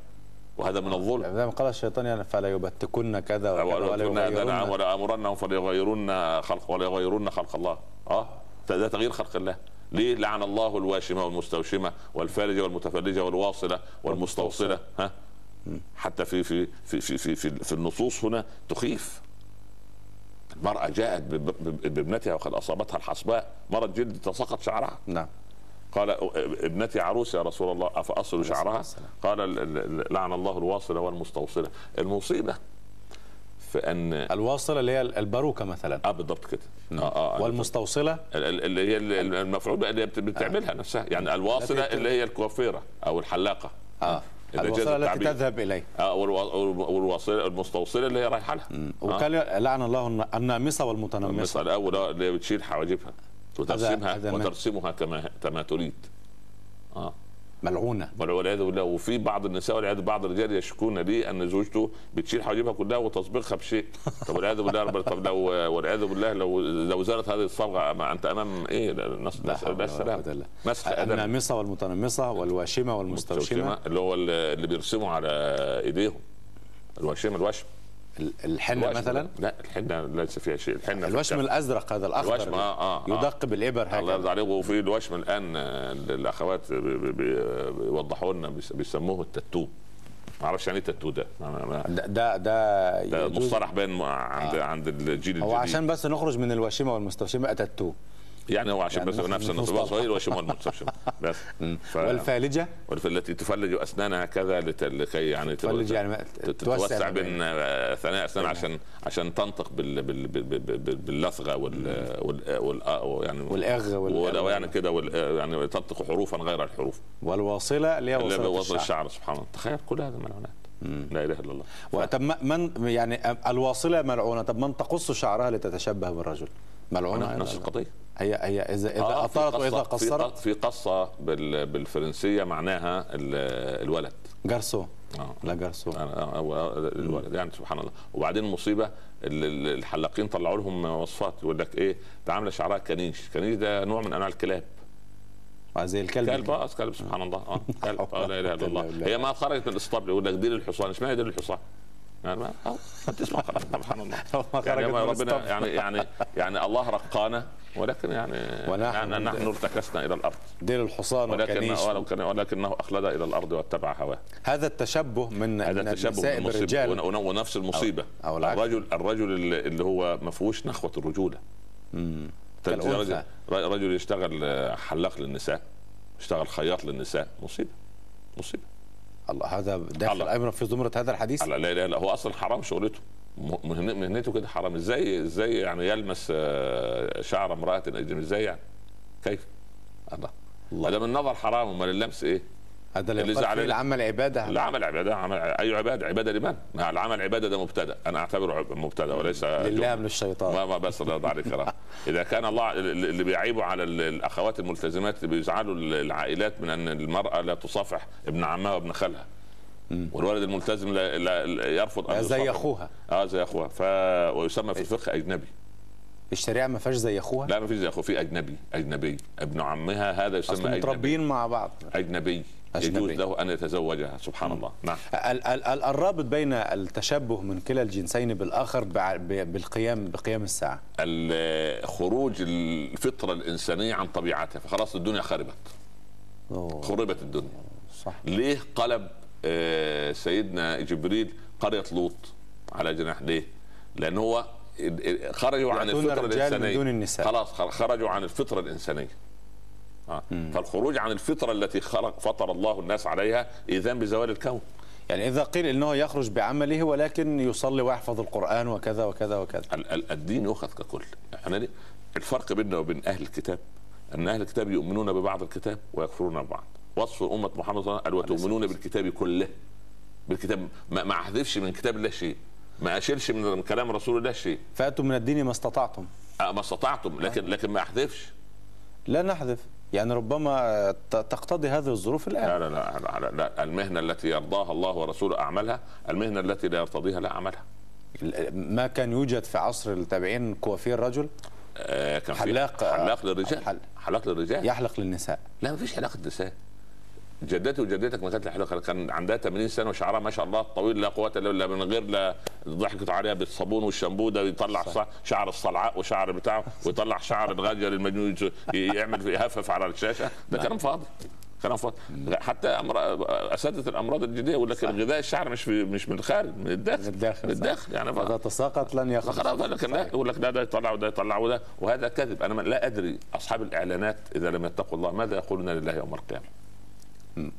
[SPEAKER 3] وهذا من الظلم.
[SPEAKER 2] زي ما قال الشيطان يعني فلا يبتكن كذا وكذا ولا يغيرن
[SPEAKER 3] ولا آمرنهم فليغيرن خلق ولا يغيرن خلق الله. آه. ده تغيير خلق الله. ليه لعن الله الواشمة والمستوشمة والفالجه والمتفلجه والواصلة والمستوصلة. ها؟ حتى في في في في في, في, في النصوص هنا تخيف. المرأة جاءت بابنتها وقد أصابتها الحصباء مرض جلد تساقط شعرها.
[SPEAKER 2] نعم.
[SPEAKER 3] قال ابنتي عروس يا رسول الله أفأصل شعرها. قال ال- ال- لعن الله الواصلة والمستوصلة. المصيبة في أن
[SPEAKER 2] الواصلة اللي هي الباروكة مثلا.
[SPEAKER 3] آه بالضبط كده. آه آه
[SPEAKER 2] والمستوصلة؟
[SPEAKER 3] ال- ال- اللي هي ال- المفعول بها اللي بتعملها نفسها. يعني
[SPEAKER 2] الواصلة
[SPEAKER 3] اللي هي الكوافيرة
[SPEAKER 2] أو
[SPEAKER 3] الحلاقة. آه.
[SPEAKER 2] الواصلة التي. تذهب إليه.
[SPEAKER 3] آه والوا- والواصله المستوصلة اللي هي رايحة لها.
[SPEAKER 2] وكان لعن الله الن- النامصة والمتنمصه
[SPEAKER 3] المسألة الأول اللي بتشيل حواجبها. وترسمها وترسمها كما كما تريد. آه.
[SPEAKER 2] ملعونة.
[SPEAKER 3] والعياذ بالله وفي بعض النساء والعياذ بعض الرجال يشكون لي أن زوجته بتشيل حواجبها كلها وتصبغها بشيء. طب والعياذ بالله طب لو والعياذ بالله لو لو زالت هذه الصبغة ما أنت أمام إيه؟ نسال
[SPEAKER 2] لا
[SPEAKER 3] لا السلام
[SPEAKER 2] بالله.
[SPEAKER 3] آدم
[SPEAKER 2] النامصه والمتنمصه والواشمة
[SPEAKER 3] والمستوشمة. اللي هو اللي بيرسموا على إيديهم. الوشم الوشم.
[SPEAKER 2] ال- الحنة
[SPEAKER 3] الوشم.
[SPEAKER 2] مثلا؟
[SPEAKER 3] لا الحنة ليس فيها شيء. الحنة في
[SPEAKER 2] الوشم. الأزرق هذا الأخضر
[SPEAKER 3] الوشم آه آه آه.
[SPEAKER 2] يدق بالإبر
[SPEAKER 3] الله
[SPEAKER 2] هكذا
[SPEAKER 3] يرضى عليك. وفي الوشم الآن آه، الأخوات بي- بي- بي- بيوضحوا لنا بيس- بيسموه التاتو. ما أعرفش يعني إيه التاتو ده.
[SPEAKER 2] ده ده, ده
[SPEAKER 3] مصطلح بين عند عند الجيل الجديد.
[SPEAKER 2] هو عشان بس نخرج من الواشمة والمستوشمة اتاتو
[SPEAKER 3] يعني هو عشان
[SPEAKER 2] يعني
[SPEAKER 3] بس نفس النص
[SPEAKER 2] مصطلح.
[SPEAKER 3] صغير وشمال المنتصف بس. (laughs) ف...
[SPEAKER 2] والفالجة؟
[SPEAKER 3] التي تفلج اسنانها كذا لت- لكي يعني
[SPEAKER 2] تفلج يعني
[SPEAKER 3] تتوسع
[SPEAKER 2] بين-
[SPEAKER 3] آه، ثنايا أسنان
[SPEAKER 2] بين-
[SPEAKER 3] عشان عشان تنطق بال بال بال بال بال باللثغه وال وال وال آه، يعني
[SPEAKER 2] والإغ وال-
[SPEAKER 3] يعني كده وال يعني تنطق حروفا غير الحروف.
[SPEAKER 2] والواصله اللي هي
[SPEAKER 3] بوصل
[SPEAKER 2] الشعر.
[SPEAKER 3] الشعر سبحان الله. تخيل كل هذه ملعونات لا إله إلا الله.
[SPEAKER 2] طب من يعني الواصله ملعونة. طب من تقص شعرها لتتشبه بالرجل؟ ملعونة
[SPEAKER 3] نفس. القضية.
[SPEAKER 2] هي هي إذا إذا
[SPEAKER 3] آه، قصة- وإذا
[SPEAKER 2] قصرت؟
[SPEAKER 3] قص- في قصة بال- بالفرنسية معناها ال- الولد.
[SPEAKER 2] جارسو.
[SPEAKER 3] آه.
[SPEAKER 2] لا جارسو.
[SPEAKER 3] الولد. يعني سبحان الله. وبعدين المصيبه ال- ال- الحلاقين طلعوا لهم وصفات يقول لك إيه ده عامله شعرها كنيش. كنيش ده نوع من أنواع الكلاب.
[SPEAKER 2] آه، زي الكلب.
[SPEAKER 3] كلب آه كلب سبحان الله. آه كلب. آه لا إله إلا الله. (laughs) هي ما خرجت من الاسطبل. يقول لك ديل الحصان. اسمها ديل الحصان؟ ما ما تسمع سبحان الله. (laughs) يعني
[SPEAKER 2] من
[SPEAKER 3] ربنا. يعني يعني يعني الله رقانا ولكن يعني
[SPEAKER 2] ونحن-
[SPEAKER 3] يعني نحن ارتكسنا إلى الأرض.
[SPEAKER 2] ديل الحصان
[SPEAKER 3] ولكن ولكن ولكنه أخلد إلى الأرض واتبع هواه.
[SPEAKER 2] هذا التشبه من
[SPEAKER 3] هذا
[SPEAKER 2] من
[SPEAKER 3] التشبه ون- ون- ونفس المصيبة.
[SPEAKER 2] أو- أو العكس.
[SPEAKER 3] الرجل الرجل اللي هو ما فيهوش نخوة الرجولة.
[SPEAKER 2] مم.
[SPEAKER 3] تجد
[SPEAKER 2] كالأنثى.
[SPEAKER 3] رجل رجل يشتغل حلاق للنساء يشتغل خياط للنساء. مصيبة. مصيبة.
[SPEAKER 2] الله هذا داخل
[SPEAKER 3] الله.
[SPEAKER 2] أيضا في زمرة هذا الحديث؟
[SPEAKER 3] لا لا لا, هو أصلا حرام شغلته. مهنته كده حرام. إزاي إزاي يعني يلمس آه، شعر امرأة؟ اجنبيه إزاي يعني؟ كيف؟ الله.
[SPEAKER 2] الله.
[SPEAKER 3] هذا من نظر حرام أمال اللمس إيه؟
[SPEAKER 2] هذا اللي
[SPEAKER 3] زعل-
[SPEAKER 2] العمل عبادة.
[SPEAKER 3] لا عمل عبادة عمل أي عبادة عبادة لمن؟ العمل عبادة ده مبتدأ. أنا أعتبره مبتدأ وليس
[SPEAKER 2] لله. من الشيطان.
[SPEAKER 3] ما ما بس الله يرضى عليك. إذا كان الله اللي بيعيبوا على ال- الأخوات الملتزمات اللي بيزعلوا العائلات من أن المرأة لا تصافح ابن عمها وابن خالها. والولد الملتزم لا, يرفض أن
[SPEAKER 2] زي. أخوها.
[SPEAKER 3] آه زي أخوها. ف ويسمى في الفقه أجنبي.
[SPEAKER 2] الشريعة ما فيهاش زي أخوها؟
[SPEAKER 3] لا ما فيش زي اخوه في أجنبي. أجنبي. ابن عمها هذا يسمى أجنبي.
[SPEAKER 2] متربيين مع بعض.
[SPEAKER 3] أجنبي.
[SPEAKER 2] أجنبي.
[SPEAKER 3] يجوز له أن يتزوجها. سبحان الله. نعم.
[SPEAKER 2] ال- ال- ال- الرابط بين التشبه من كلا الجنسين بالآخر بالقيام بقيام الساعة.
[SPEAKER 3] ال- خروج الفطرة الإنسانية عن طبيعتها. فخلاص الدنيا خربت.
[SPEAKER 2] أوه.
[SPEAKER 3] خربت الدنيا.
[SPEAKER 2] صح.
[SPEAKER 3] ليه قلب آه، سيدنا جبريل قرية لوط على جناح ليه؟ لأن هو خرجوا عن
[SPEAKER 2] الفطرة
[SPEAKER 3] الإنسانية.
[SPEAKER 2] دون النساء.
[SPEAKER 3] خلاص خرجوا عن الفطرة الإنسانية. آه. فالخروج عن الفطرة التي خلق فطر الله الناس عليها اذان بزوال الكون.
[SPEAKER 2] يعني إذا قيل إنه يخرج بعمله ولكن يصلي ويحفظ القرآن وكذا وكذا وكذا.
[SPEAKER 3] ال- ال- الدين يؤخذ ككل. يعني ليه؟ الفرق بيننا وبين أهل الكتاب أن أهل الكتاب يؤمنون ببعض الكتاب ويكفرون ببعض وصف امه محمد صلى الله عليه وسلم قال وتؤمنون بالكتاب كله؟ بالكتاب ما ما أحذفش من كتاب الله شيء. ما اشيلش من كلام رسول الله شيء.
[SPEAKER 2] فأتوا من الدين ما استطعتم.
[SPEAKER 3] آه، ما استطعتم لكن لكن ما أحذفش.
[SPEAKER 2] لا نحذف. يعني ربما تقتضي هذه الظروف الآن.
[SPEAKER 3] لا لا لا, لا, لا, المهنة التي يرضاها الله ورسوله اعملها المهنة التي لا يرتضيها لا اعملها
[SPEAKER 2] ما كان يوجد في عصر التابعين كوافير رجل؟
[SPEAKER 3] آه كان
[SPEAKER 2] حلاق-
[SPEAKER 3] حلاق للرجال.
[SPEAKER 2] حل-
[SPEAKER 3] حلاق للرجال.
[SPEAKER 2] يحلق للنساء.
[SPEAKER 3] لا ما فيش حلاقه نساء جدتي وجدتك ما كانت حلاقه كان عندها 80 سنة وشعرها ما شاء الله طويل لا قوة إلا بالله من غير لا ضحكت عليها بالصابون والشامبو ده يطلع صح. شعر الصلعاء وشعر بتاعه ويطلع شعر الغجر المجنون يعمل يهفف على الشاشة. ده كلام فاضي كلام فاضي. حتى أمر... أساتذة الأمراض الجلديه يقول لك غذاء الشعر مش في... مش من الخارج من الداخل.
[SPEAKER 2] من الداخل.
[SPEAKER 3] الداخل يعني ف...
[SPEAKER 2] إذا تساقط لن يخرج.
[SPEAKER 3] لكن لا يقول لك ده ده يطلع وده يطلع وده. وهذا كذب. أنا لا أدري أصحاب الإعلانات إذا لم يتقوا الله ماذا يقولون لله يوم القيامة.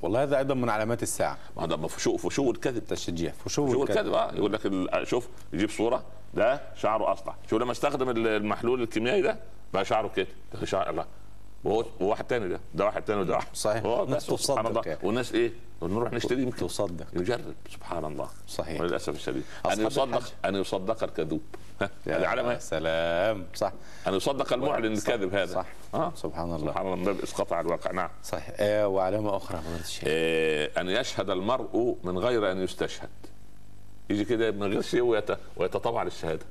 [SPEAKER 2] والله هذا أيضا من علامات الساعة.
[SPEAKER 3] ما هذا فشو فشو الكذب
[SPEAKER 2] تشجيع فشو
[SPEAKER 3] شو
[SPEAKER 2] الكذب.
[SPEAKER 3] آه يقول لك ال- شوف يجيب صورة ده شعره أصلع. شو لما استخدم ال- المحلول الكيميائي ده؟ بقى شعره كده. ده شعر الله. وواحد تاني ده. ده واحد تاني وده واحد.
[SPEAKER 2] صحيح. الناس
[SPEAKER 3] سبحان
[SPEAKER 2] تصدق
[SPEAKER 3] الله.
[SPEAKER 2] يعني.
[SPEAKER 3] والناس إيه؟ نروح نشتري يمكن.
[SPEAKER 2] تصدق.
[SPEAKER 3] يجرب سبحان الله.
[SPEAKER 2] صحيح.
[SPEAKER 3] وللأسف الشديد.
[SPEAKER 2] أن
[SPEAKER 3] يصدق. أن يصدق الكذوب ها؟
[SPEAKER 2] يا سلام. صح.
[SPEAKER 3] أن يصدق المعلن
[SPEAKER 2] صح.
[SPEAKER 3] الكاذب هذا.
[SPEAKER 2] صح.
[SPEAKER 3] آه.
[SPEAKER 2] سبحان الله.
[SPEAKER 3] سبحان الله. من باب اسقاط على الواقع. نعم.
[SPEAKER 2] صحيح. آه وعلامة أخرى فضيله الشيخ
[SPEAKER 3] آه أن يشهد المرء من غير أن يستشهد. يجي كده من غير شيء ويت... ويتطوع للشهادة.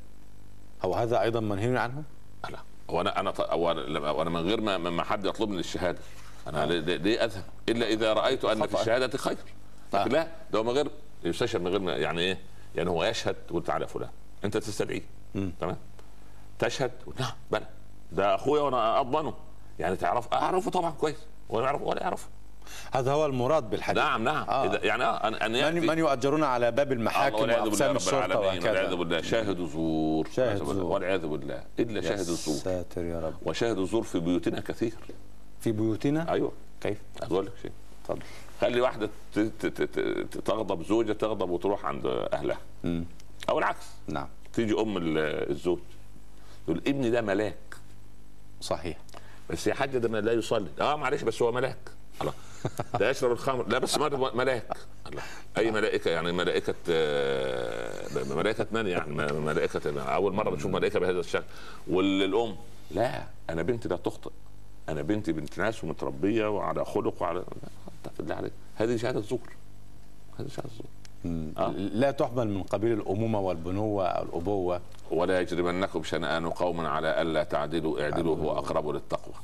[SPEAKER 2] هو هذا أيضا منهي عنه؟
[SPEAKER 3] لا. هو أنا وأنا من غير ما ما حد يطلبني الشهادة. أنا ليه- ليه أذهب؟ إلا إذا رأيت أن في. الشهادة خير. لكن
[SPEAKER 2] آه.
[SPEAKER 3] لا ده من غير يستشهد من غير ما يعني إيه؟ يعني هو يشهد تقول تعالى فلان. أنت تستدعيه. تمام؟ تشهد نعم بلى. ده أخويا وأنا أضمنه. يعني تعرف أعرفه طبعا كويس. ولا يعرف ولا يعرف
[SPEAKER 2] هذا هو المراد بالحديث.
[SPEAKER 3] نعم نعم.
[SPEAKER 2] آه.
[SPEAKER 3] يعني آه ان أن
[SPEAKER 2] من, من يؤجرون على باب المحاكم
[SPEAKER 3] والعياذ بالله
[SPEAKER 2] وأقسام
[SPEAKER 3] رب
[SPEAKER 2] الشرطة
[SPEAKER 3] العالمين والعياذ بالله. شاهد زور
[SPEAKER 2] شاهد. زور.
[SPEAKER 3] والعياذ بالله. إلا
[SPEAKER 2] يا
[SPEAKER 3] شاهد الزور
[SPEAKER 2] ساتر يا رب.
[SPEAKER 3] وشاهد الزور في بيوتنا كثير.
[SPEAKER 2] في بيوتنا؟
[SPEAKER 3] أيوه.
[SPEAKER 2] كيف؟
[SPEAKER 3] أقول لك شيء.
[SPEAKER 2] اتفضل
[SPEAKER 3] خلي واحدة تغضب زوجها تغضب وتروح عند أهلها.
[SPEAKER 2] مم.
[SPEAKER 3] أو العكس.
[SPEAKER 2] نعم.
[SPEAKER 3] تيجي أم ال- الزوج. تقول ابني ده ملاك.
[SPEAKER 2] صحيح.
[SPEAKER 3] بس يا حاج ده لا يصلي. آه معلش بس هو ملاك. الله (laughs) ده يشرب الخمر. لا بس ملاك. الله. أي ملائكة؟ يعني ملائكة آه، ملائكة من يعني؟ ملائكة أول مرة بنشوف ملائكة بهذا الشكل. والام لا. أنا بنتي لا تخطئ. أنا بنتي بنت ناس ومتربية وعلى خلق وعلى بالله عليك. هذه شهادة زور. هذه شهادة زور. آه.
[SPEAKER 2] لا تحمل من قبيل الأمومة والبنوة أو الأبوة.
[SPEAKER 3] ولا يجرمنكم شنآن قوم على ألا تعدلوا اعدلوا هو أقرب للتقوى.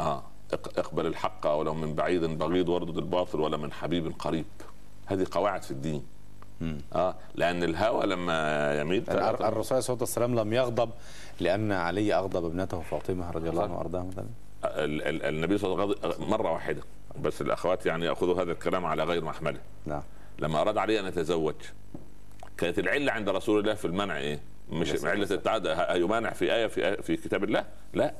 [SPEAKER 3] اق- اقبل الحق ولو من بعيد بغيض واردد الباطل ولا من حبيب قريب. هذه قواعد في الدين. آه لأن الهوى لما يميل
[SPEAKER 2] الر- الرسول عليه الصلاه والسلام لم يغضب لأن علي أغضب ابنته فاطمة رضي الله عنها وأرضاها مثلا.
[SPEAKER 3] ال- ال- النبي صلى الله عليه وسلم غضب مرة واحدة. بس الأخوات يعني يأخذوا هذا الكلام على غير محمله.
[SPEAKER 2] نعم.
[SPEAKER 3] لما أراد علي أن يتزوج كانت العلة عند رسول الله في المنع إيه؟ مش علة التعدد يمانع في آية في آية في كتاب الله؟ لا.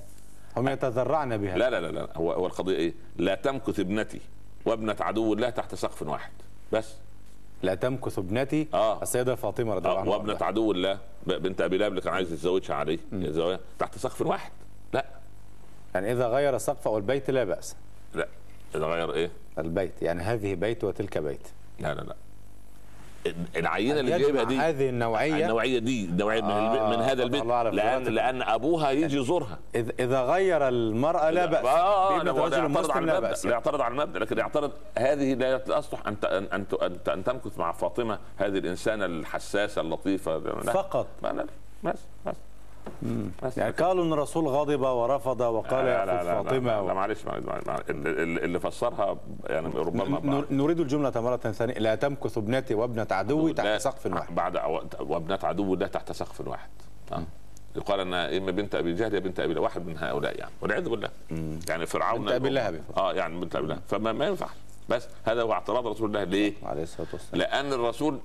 [SPEAKER 2] هم يتذرعن بها.
[SPEAKER 3] لا لا لا, لا. هو هو القضية إيه؟ لا تمكث ابنتي وابنة عدو الله تحت سقف واحد. بس.
[SPEAKER 2] لا تمكث ابنتي.
[SPEAKER 3] آه.
[SPEAKER 2] السيدة فاطمة رضي الله
[SPEAKER 3] آه
[SPEAKER 2] عنها. وابنة.
[SPEAKER 3] عدو الله. بنت أبي لهب اللي كان عايز يتزوجها عليه تحت سقف واحد. لا.
[SPEAKER 2] يعني إذا غير السقف أو البيت لا بأس.
[SPEAKER 3] لا. إذا غير إيه؟
[SPEAKER 2] البيت يعني هذه بيت وتلك بيت.
[SPEAKER 3] لا لا لا. العينة اللي جايبها دي
[SPEAKER 2] هذه النوعية؟
[SPEAKER 3] النوعية دي النوعيه من, البيت من
[SPEAKER 2] آه،
[SPEAKER 3] هذا البيت
[SPEAKER 2] لأن.
[SPEAKER 3] لأن أبوها يجي يزورها
[SPEAKER 2] اذا غير المرأة لا باس
[SPEAKER 3] آه لا
[SPEAKER 2] رجل
[SPEAKER 3] يعترض على
[SPEAKER 2] المبدأ
[SPEAKER 3] لا يعترض على المبدأ لكن يعترض هذه لا تصلح أن ان أن تمكث مع فاطمة هذه الإنسانة الحساسة اللطيفة.
[SPEAKER 2] فقط.
[SPEAKER 3] بس بس.
[SPEAKER 2] يعني قالوا إن الرسول غضب ورفض وقال
[SPEAKER 3] لا
[SPEAKER 2] يا
[SPEAKER 3] لا لا, لا,
[SPEAKER 2] فاطمة
[SPEAKER 3] لا, لا معلش معلش- معلش. اللي فسرها يعني ربما
[SPEAKER 2] نريد الجملة مرة ثانية. لا تمكث ابنتي وابنة عدوي
[SPEAKER 3] لا،
[SPEAKER 2] تحت سقف واحد.
[SPEAKER 3] بعد وابنات عدو الله تحت سقف واحد. آه. يقال أن إما بنت أبي جهل يا بنت أبي لهب واحد من هؤلاء يعني. والعياذ بالله. يعني فرعون
[SPEAKER 2] بنت أبي لهب.
[SPEAKER 3] آه يعني بنت أبي لهب. فما ما ينفع. بس هذا هو اعتراض رسول الله. ليه؟
[SPEAKER 2] عليه الصلاة والسلام.
[SPEAKER 3] لأن الرسول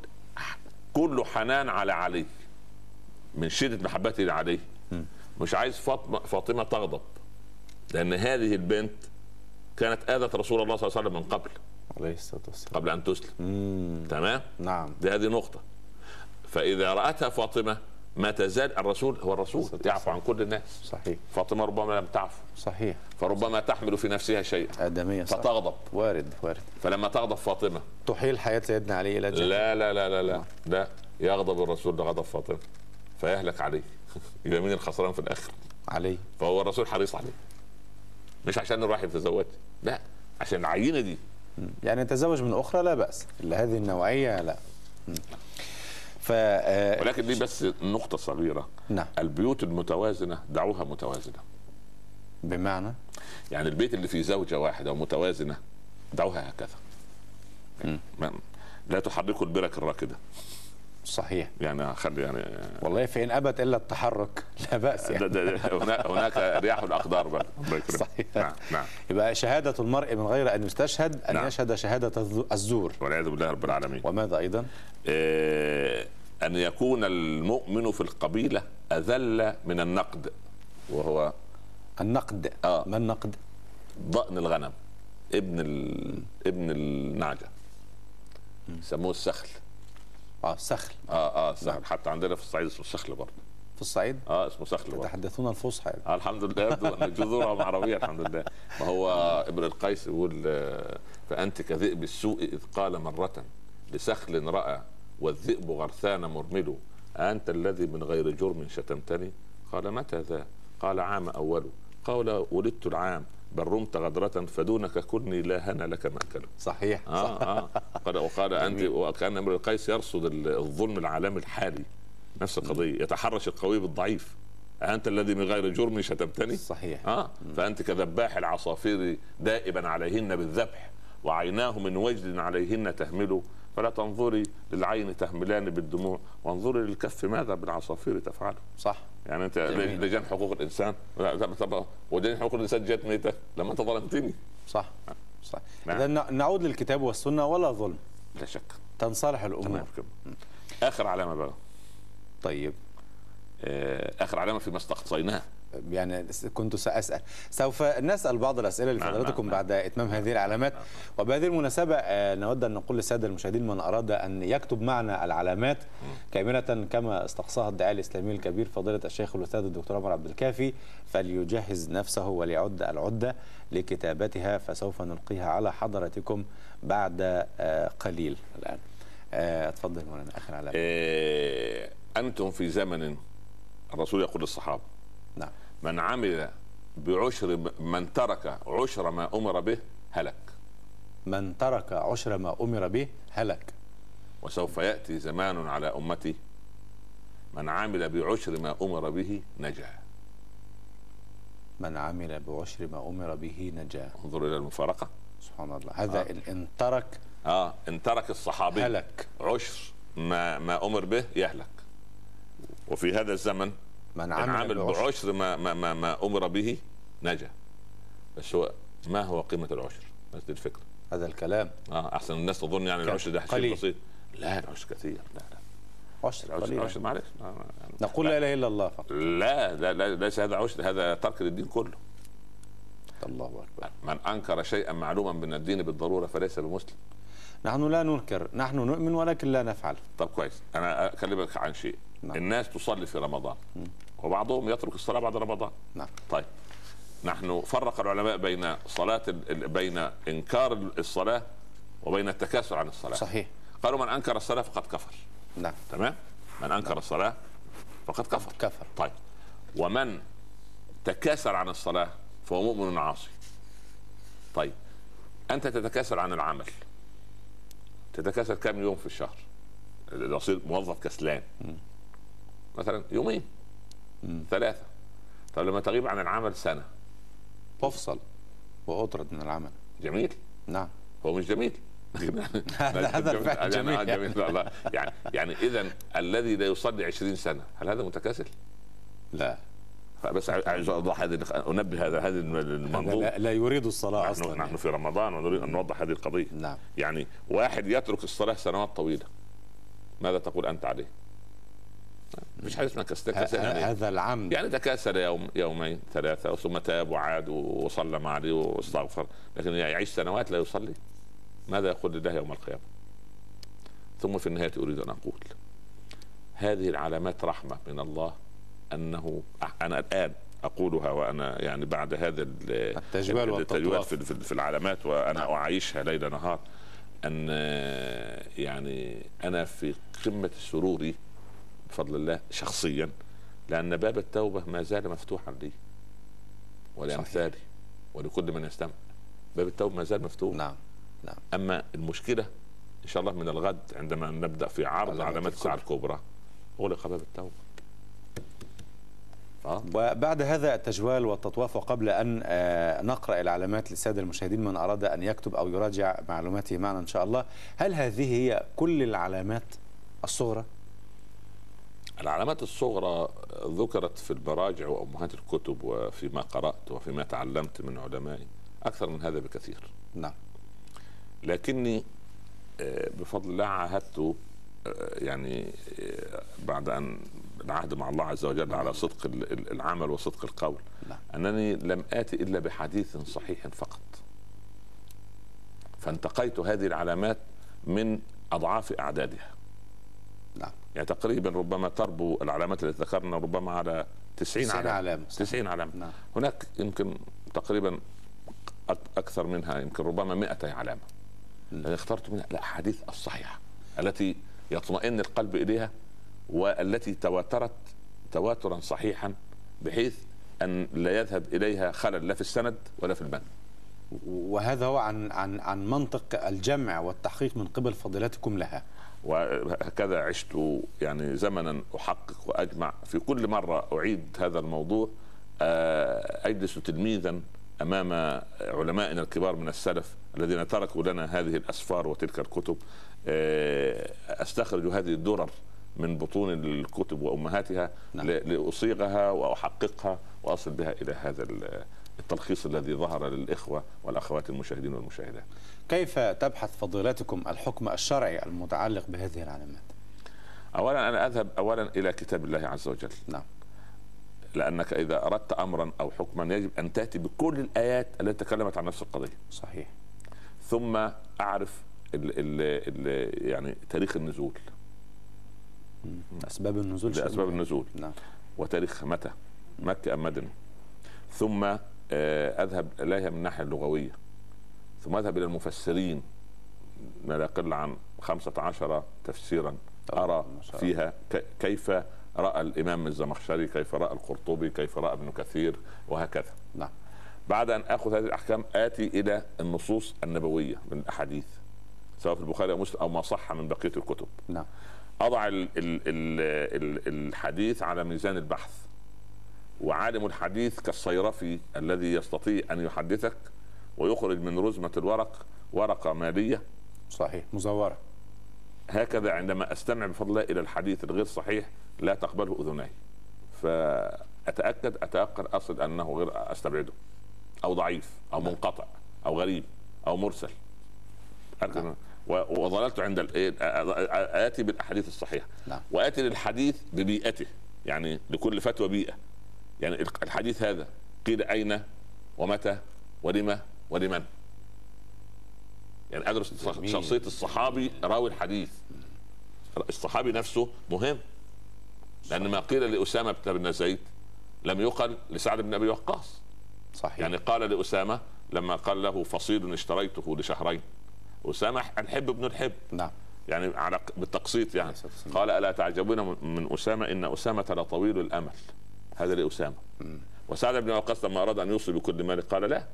[SPEAKER 3] كله حنان على علي. من شدة محبته لعلي. مش عايز فاطمه فاطمة تغضب لأن هذه البنت كانت آذت رسول الله صلى الله عليه وسلم من قبل.
[SPEAKER 2] عليه الصلاة والسلام.
[SPEAKER 3] قبل أن تسلم.
[SPEAKER 2] مم.
[SPEAKER 3] تمام؟
[SPEAKER 2] نعم.
[SPEAKER 3] دي هذه نقطة. فإذا رأتها فاطمة ما تزال الرسول هو الرسول يعفو عن كل الناس.
[SPEAKER 2] صحيح.
[SPEAKER 3] فاطمة ربما لم تعفو.
[SPEAKER 2] صحيح.
[SPEAKER 3] فربما تحمل في نفسها شيئا.
[SPEAKER 2] آدمية صح.
[SPEAKER 3] فتغضب.
[SPEAKER 2] وارد وارد.
[SPEAKER 3] فلما تغضب فاطمة.
[SPEAKER 2] تحيل حياة سيدنا علي الجنة
[SPEAKER 3] لا لا لا لا لا. لا يغضب الرسول لغضب فاطمة. فيهلك عليه. (laughs) يبقى مين الخسران في الآخر؟
[SPEAKER 2] علي
[SPEAKER 3] فهو الرسول حريص عليه. مش عشان راح يتزوج لا عشان العينة دي.
[SPEAKER 2] يعني يتزوج من أخرى؟ لا بأس. إلا هذه النوعية لا. ف آه،
[SPEAKER 3] ولكن دي بس نقطة صغيرة.
[SPEAKER 2] نعم.
[SPEAKER 3] البيوت المتوازنة دعوها متوازنة.
[SPEAKER 2] بمعنى؟
[SPEAKER 3] يعني البيت اللي فيه زوجة واحدة ومتوازنة دعوها هكذا. ما لا تحركوا البرك الراكدة.
[SPEAKER 2] صحيح.
[SPEAKER 3] يعني خلي يعني
[SPEAKER 2] والله فإن أبت إلا التحرك (laughs) لا بأس
[SPEAKER 3] ده
[SPEAKER 2] يعني
[SPEAKER 3] ده هناك هناك رياح الأقدار بقى.
[SPEAKER 2] صحيح.
[SPEAKER 3] نعم نعم.
[SPEAKER 2] يبقى شهادة المرء من غير أن يستشهد أن
[SPEAKER 3] نعم.
[SPEAKER 2] يشهد شهادة الز- الزور.
[SPEAKER 3] والعياذ بالله رب العالمين.
[SPEAKER 2] وماذا أيضا؟
[SPEAKER 3] آه، أن يكون المؤمن في القبيلة أذل من النقد وهو
[SPEAKER 2] النقد.
[SPEAKER 3] آه.
[SPEAKER 2] ما النقد؟
[SPEAKER 3] ضأن الغنم ابن ال... ابن النعجة. سموه السخل.
[SPEAKER 2] آه سخل.
[SPEAKER 3] آه آه السخل حتى عندنا في الصعيد اسمه السخل برضه.
[SPEAKER 2] في الصعيد؟
[SPEAKER 3] آه اسمه سخل برضه.
[SPEAKER 2] يتحدثون الفصحى يعني.
[SPEAKER 3] آه الحمد لله يبدو أن جذورهم عربيه الحمد لله. ما هو ابن القيس يقول آه، فأنت كذئب السوء إذ قال مرة لسخل رأى والذئب غرثان مرمل أنت الذي من غير جرم شتمتني؟ قال متى ذا؟ قال عام أول. قال ولدت العام. بل رمت غدرة فدونك كني لا هنا لك مأكل
[SPEAKER 2] صحيح.
[SPEAKER 3] آه آه. قال وقال أنت وكأن امرؤ القيس يرصد الظلم العالمي الحالي. نفس القضية. يتحرش القوي بالضعيف. أنت الذي من غير جرم شتمتني؟
[SPEAKER 2] صحيح.
[SPEAKER 3] آه. فأنت كذباح العصافير دائبا عليهن بالذبح وعيناه من وجد عليهن تهمل فلا تنظري للعين تهملان بالدموع وانظري للكف ماذا بالعصافير تفعله.
[SPEAKER 2] صح.
[SPEAKER 3] يعني انت. لجان حقوق الإنسان؟ لا، طب- ودين حقوق الإنسان جت ميتة؟ لما انت ظلمتني.
[SPEAKER 2] صح صح.
[SPEAKER 3] نعم.
[SPEAKER 2] اذا نعود للكتاب والسنة ولا ظلم؟
[SPEAKER 3] لا شك.
[SPEAKER 2] تنصلح الأمور.
[SPEAKER 3] تمام كده آخر علامة بقى.
[SPEAKER 2] طيب.
[SPEAKER 3] آخر علامة فيما استقصيناه
[SPEAKER 2] يعني كنت سأسأل. سوف نسأل بعض الأسئلة
[SPEAKER 3] نعم،
[SPEAKER 2] لفضلاتكم
[SPEAKER 3] نعم،
[SPEAKER 2] بعد إتمام هذه العلامات. وبهذه المناسبة آه، نود أن نقول للسادة المشاهدين من أراد أن يكتب معنا العلامات كاملة كما استقصاها الداعية الإسلامي الكبير فضيلة الشيخ الأستاذ الدكتور عمر عبد الكافي. فليجهز نفسه وليعد العدة لكتابتها فسوف نلقيها على حضرتكم بعد آه، قليل الآن. آه، اتفضل مولانا آخر علامة.
[SPEAKER 3] آه، أنتم في زمن الرسول يقول للصحابة
[SPEAKER 2] نعم
[SPEAKER 3] من عمل بعشر من ترك عشر ما أمر به هلك.
[SPEAKER 2] من ترك عشر ما أمر به هلك.
[SPEAKER 3] وسوف يأتي زمان على أمتي من عمل بعشر ما أمر به نجا.
[SPEAKER 2] من عمل بعشر ما أمر به نجا.
[SPEAKER 3] انظر إلى المفارقة.
[SPEAKER 2] سبحان الله. هذا
[SPEAKER 3] آه.
[SPEAKER 2] إن- إن ترك
[SPEAKER 3] آه إن ترك الصحابي
[SPEAKER 2] هلك.
[SPEAKER 3] عشر ما ما أمر به يهلك. وفي هذا الزمن
[SPEAKER 2] من
[SPEAKER 3] من
[SPEAKER 2] عمل
[SPEAKER 3] عمل
[SPEAKER 2] بعشر.
[SPEAKER 3] ما, ما, ما, ما أمر به نجا. بس هو ما هو قيمة العشر؟ بس دي الفكرة.
[SPEAKER 2] هذا الكلام.
[SPEAKER 3] آه أحسن الناس تظن يعني؟ العشر ده شيء
[SPEAKER 2] قليل.
[SPEAKER 3] بسيط لا العشر كثير. لا لا.
[SPEAKER 2] عشر قليلا
[SPEAKER 3] العشر معلش. آه، يعني
[SPEAKER 2] نقول لا. إله إلا الله فقط.
[SPEAKER 3] لا لا لا ليس هذا عشر هذا ترك للدين كله.
[SPEAKER 2] الله أكبر.
[SPEAKER 3] من أنكر شيئا معلوما من الدين بالضرورة فليس بمسلم.
[SPEAKER 2] نحن لا ننكر نحن نؤمن ولكن لا نفعل.
[SPEAKER 3] طب كويس. أنا أكلمك عن شيء.
[SPEAKER 2] نعم.
[SPEAKER 3] الناس تصلي في رمضان. وبعضهم يترك الصلاة بعد رمضان.
[SPEAKER 2] نعم.
[SPEAKER 3] طيب. نحن فرق العلماء بين ال- بين إنكار الصلاة وبين التكاسل عن الصلاة.
[SPEAKER 2] صحيح.
[SPEAKER 3] قالوا من أنكر الصلاة فقد كفر.
[SPEAKER 2] نعم.
[SPEAKER 3] تمام؟ من أنكر الصلاة فقد كفر.
[SPEAKER 2] كفر.
[SPEAKER 3] طيب. ومن تكاسل عن الصلاة فهو مؤمن عاصي. طيب. أنت تتكاسل عن العمل. تتكاسل كم يوم في الشهر؟ يصير موظف كسلان. مثلا يومين. ثلاثة. طب لما تغيب عن العمل سنة.
[SPEAKER 2] أفصل وأطرد من العمل.
[SPEAKER 3] جميل.
[SPEAKER 2] نعم.
[SPEAKER 3] هو مش جميل. (laughs) (laughs)
[SPEAKER 2] هذا- الفعل جميل.
[SPEAKER 3] جميل. لا لا. يعني يعني اذا الذي لا يصلي 20 سنة هل هذا متكاسل؟
[SPEAKER 2] لا.
[SPEAKER 3] بس عايز أوضح هذه أنبه هذا هذه المنظومه
[SPEAKER 2] لا, لا يريد الصلاة
[SPEAKER 3] نحن
[SPEAKER 2] أصلا.
[SPEAKER 3] نحن
[SPEAKER 2] يعني.
[SPEAKER 3] في رمضان ونريد أن نوضح هذه القضية.
[SPEAKER 2] نعم.
[SPEAKER 3] يعني واحد يترك الصلاة سنوات طويلة. ماذا تقول أنت عليه؟ مش حاجة اسمها كسل يعني
[SPEAKER 2] هذا العمد
[SPEAKER 3] يعني تكاسل يوم يومين ثلاثة ثم تاب وعاد وصلى مع علي واستغفر لكن يعيش سنوات لا يصلي ماذا يقول لله يوم القيامة؟ ثم في النهاية أريد أن أقول هذه العلامات رحمة من الله أنه أنا الآن أقولها وأنا يعني بعد هذا ال-
[SPEAKER 2] التجوال
[SPEAKER 3] التجوال. في, في, العلامات وأنا أعيشها ليل نهار أن يعني أنا في قمة سروري بفضل الله شخصيا لأن باب التوبة ما زال مفتوحا لي ولأمثالي ولكل من يستمع. باب التوبة ما زال مفتوح.
[SPEAKER 2] نعم نعم.
[SPEAKER 3] أما المشكلة إن شاء الله من الغد عندما نبدأ في عرض
[SPEAKER 2] علامات
[SPEAKER 3] الساعة الكبرى. أغلق باب التوبة. آه.
[SPEAKER 2] وبعد هذا التجوال والتطواف وقبل أن آه، نقرأ العلامات للسادة المشاهدين من أراد أن يكتب أو يراجع معلوماته معنا إن شاء الله هل هذه هي كل العلامات الصغرى؟
[SPEAKER 3] العلامات الصغرى ذكرت في المراجع وأمهات الكتب وفيما قرأت وفيما تعلمت من علمائي أكثر من هذا بكثير.
[SPEAKER 2] نعم.
[SPEAKER 3] لكني آه، بفضل الله عاهدت آه، يعني آه، بعد أن العهد مع الله عز وجل على صدق ال- ال- العمل وصدق القول.
[SPEAKER 2] نعم.
[SPEAKER 3] أنني لم اتي إلا بحديث صحيح فقط. فانتقيت هذه العلامات من أضعاف أعدادها.
[SPEAKER 2] نعم.
[SPEAKER 3] يعني تقريبا ربما تربو العلامات التي ذكرنا ربما على 90
[SPEAKER 2] 90
[SPEAKER 3] علامة.
[SPEAKER 2] علامة. صح.
[SPEAKER 3] 90 علامة.
[SPEAKER 2] نعم.
[SPEAKER 3] هناك يمكن تقريبا أك- أكثر منها يمكن ربما 200 علامة. لأن اخترت منها الأحاديث الصحيحة التي يطمئن القلب إليها والتي تواترت تواترا صحيحا بحيث أن لا يذهب إليها خلل لا في السند ولا في المتن
[SPEAKER 2] وهذا هو عن عن عن منطق الجمع والتحقيق من قبل فضيلتكم لها.
[SPEAKER 3] وهكذا عشت يعني زمنا أحقق وأجمع في كل مرة أعيد هذا الموضوع آه، أجلس تلميذا أمام علمائنا الكبار من السلف الذين تركوا لنا هذه الأسفار وتلك الكتب آه، أستخرج هذه الدرر من بطون الكتب وأمهاتها
[SPEAKER 2] نعم.
[SPEAKER 3] لأصيغها وأحققها وأصل بها إلى هذا ال- التلخيص الذي ظهر للإخوة والأخوات المشاهدين والمشاهدات.
[SPEAKER 2] كيف تبحث فضيلتكم الحكم الشرعي المتعلق بهذه العلامات؟
[SPEAKER 3] اولا أنا أذهب اولا إلى كتاب الله عز وجل.
[SPEAKER 2] نعم.
[SPEAKER 3] لأنك إذا أردت امرا أو حكما يجب أن تأتي بكل الآيات التي تكلمت عن نفس القضية.
[SPEAKER 2] صحيح.
[SPEAKER 3] ثم أعرف ال ال ال يعني تاريخ النزول.
[SPEAKER 2] أسباب النزول
[SPEAKER 3] اسباب النزول.
[SPEAKER 2] نعم.
[SPEAKER 3] وتاريخ متى؟ مكة أم مدني؟ ثم آه، أذهب إليها من الناحية اللغوية ثم اذهب إلى المفسرين ما لا يقل عن 15 تفسيرا أرى فيها كيف رأى الإمام الزمخشري كيف رأى القرطبي كيف رأى ابن كثير وهكذا.
[SPEAKER 2] نعم.
[SPEAKER 3] بعد أن آخذ هذه الأحكام آتي إلى النصوص النبوية من الأحاديث سواء في البخاري أو مسلم أو ما صح من بقية الكتب.
[SPEAKER 2] نعم.
[SPEAKER 3] أضع ال ال ال الحديث على ميزان البحث وعالم الحديث كالصيرفي الذي يستطيع أن يحدثك ويخرج من رزمة الورق ورقة مالية.
[SPEAKER 2] صحيح. مزورة.
[SPEAKER 3] هكذا عندما أستمع بفضل الله إلى الحديث الغير صحيح لا تقبله أذناي. فأتأكد اتيقن اصل أنه غير أستبعده. أو ضعيف أو نعم. منقطع أو غريب أو مرسل. نعم. وظللت عند آتي بالأحاديث الصحيحة.
[SPEAKER 2] نعم.
[SPEAKER 3] وآتي للحديث ببيئته. يعني لكل فتوى بيئة. يعني الحديث هذا. قيل أين؟ ومتى؟ ولما ولمن يعني ادرس شخصية الصحابي راوي الحديث. الصحابي نفسه مهم. لأن ما قيل لأسامة بن زيد لم يقل لسعد بن أبي وقاص.
[SPEAKER 2] صحيح.
[SPEAKER 3] يعني قال لأسامة لما قال له فصيل اشتريته لشهرين. أسامة الحب ابن الحب.
[SPEAKER 2] نعم.
[SPEAKER 3] يعني على بالتقسيط يعني. قال ألا تعجبون من أسامة؟ إن أسامة لطويل الأمل. هذا لأسامة. وسعد بن وقاص لما أراد أن يوصي بكل مال قال لا.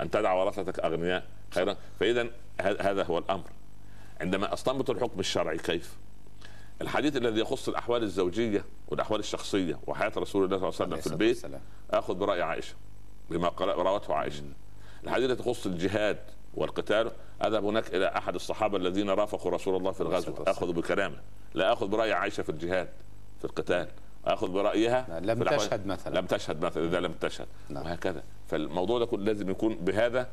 [SPEAKER 3] أن تدع ورثتك أغنياء خيرا. فاذا هذا هو الأمر. عندما أستنبط الحكم الشرعي كيف؟ الحديث الذي يخص الأحوال الزوجية والأحوال الشخصية وحياة رسول الله صلى الله عليه وسلم في البيت آخذ برأي عائشة بما روته عائشة. الحديث الذي يخص الجهاد والقتال اذهب هناك إلى أحد الصحابة الذين رافقوا رسول الله في الغزو. آخذ بكلامه. لا أخذ برأي عائشة في الجهاد في القتال. أخذ برأيها
[SPEAKER 2] لم تشهد مثلا.
[SPEAKER 3] لم تشهد مثلا إذا لم تشهد. نعم. وهكذا. فالموضوع ده كله لازم يكون بهذا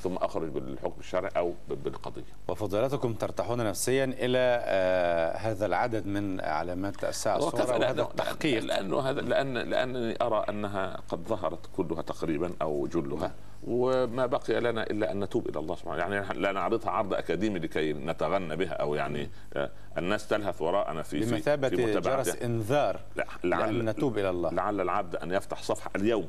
[SPEAKER 3] ثم أخرج بالحكم الشرعي أو بالقضية.
[SPEAKER 2] وفضيلتكم ترتاحون نفسيا إلى آه هذا العدد من علامات الساعة الصغرى وهذا التحقيق
[SPEAKER 3] لأنه هذا لأن لأنني أرى أنها قد ظهرت كلها تقريبا أو جلها. وما بقي لنا إلا أن نتوب إلى الله سبحانه يعني لا نعرضها عرض أكاديمي لكي نتغنى بها أو يعني آه، الناس تلهث وراءنا في
[SPEAKER 2] بمثابة في جرس إنذار لعل نتوب إلى الله
[SPEAKER 3] لعل العبد أن يفتح صفحة اليوم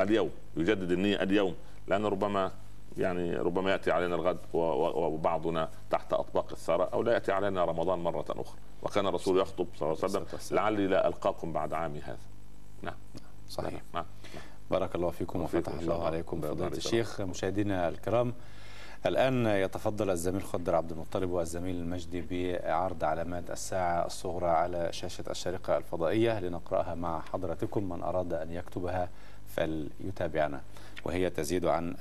[SPEAKER 3] اليوم يجدد النية اليوم لأن ربما يعني ربما يأتي علينا الغد وبعضنا تحت أطباق الثرى أو لا يأتي علينا رمضان مرة أخرى. وكان الرسول يخطب صلى الله عليه وسلم لعلي لا ألقاكم بعد عامي هذا. نعم.
[SPEAKER 2] صحيح. نعم. نعم. بارك الله فيكم وفتح الله عليكم فضيلة الشيخ مشاهدينا الكرام. الآن يتفضل الزميل خضر عبد المطلب والزميل المجدي بعرض علامات الساعة الصغرى على شاشة الشريقة الفضائية لنقرأها مع حضرتكم من أراد أن يكتبها فليتابعنا. وهي تزيد عن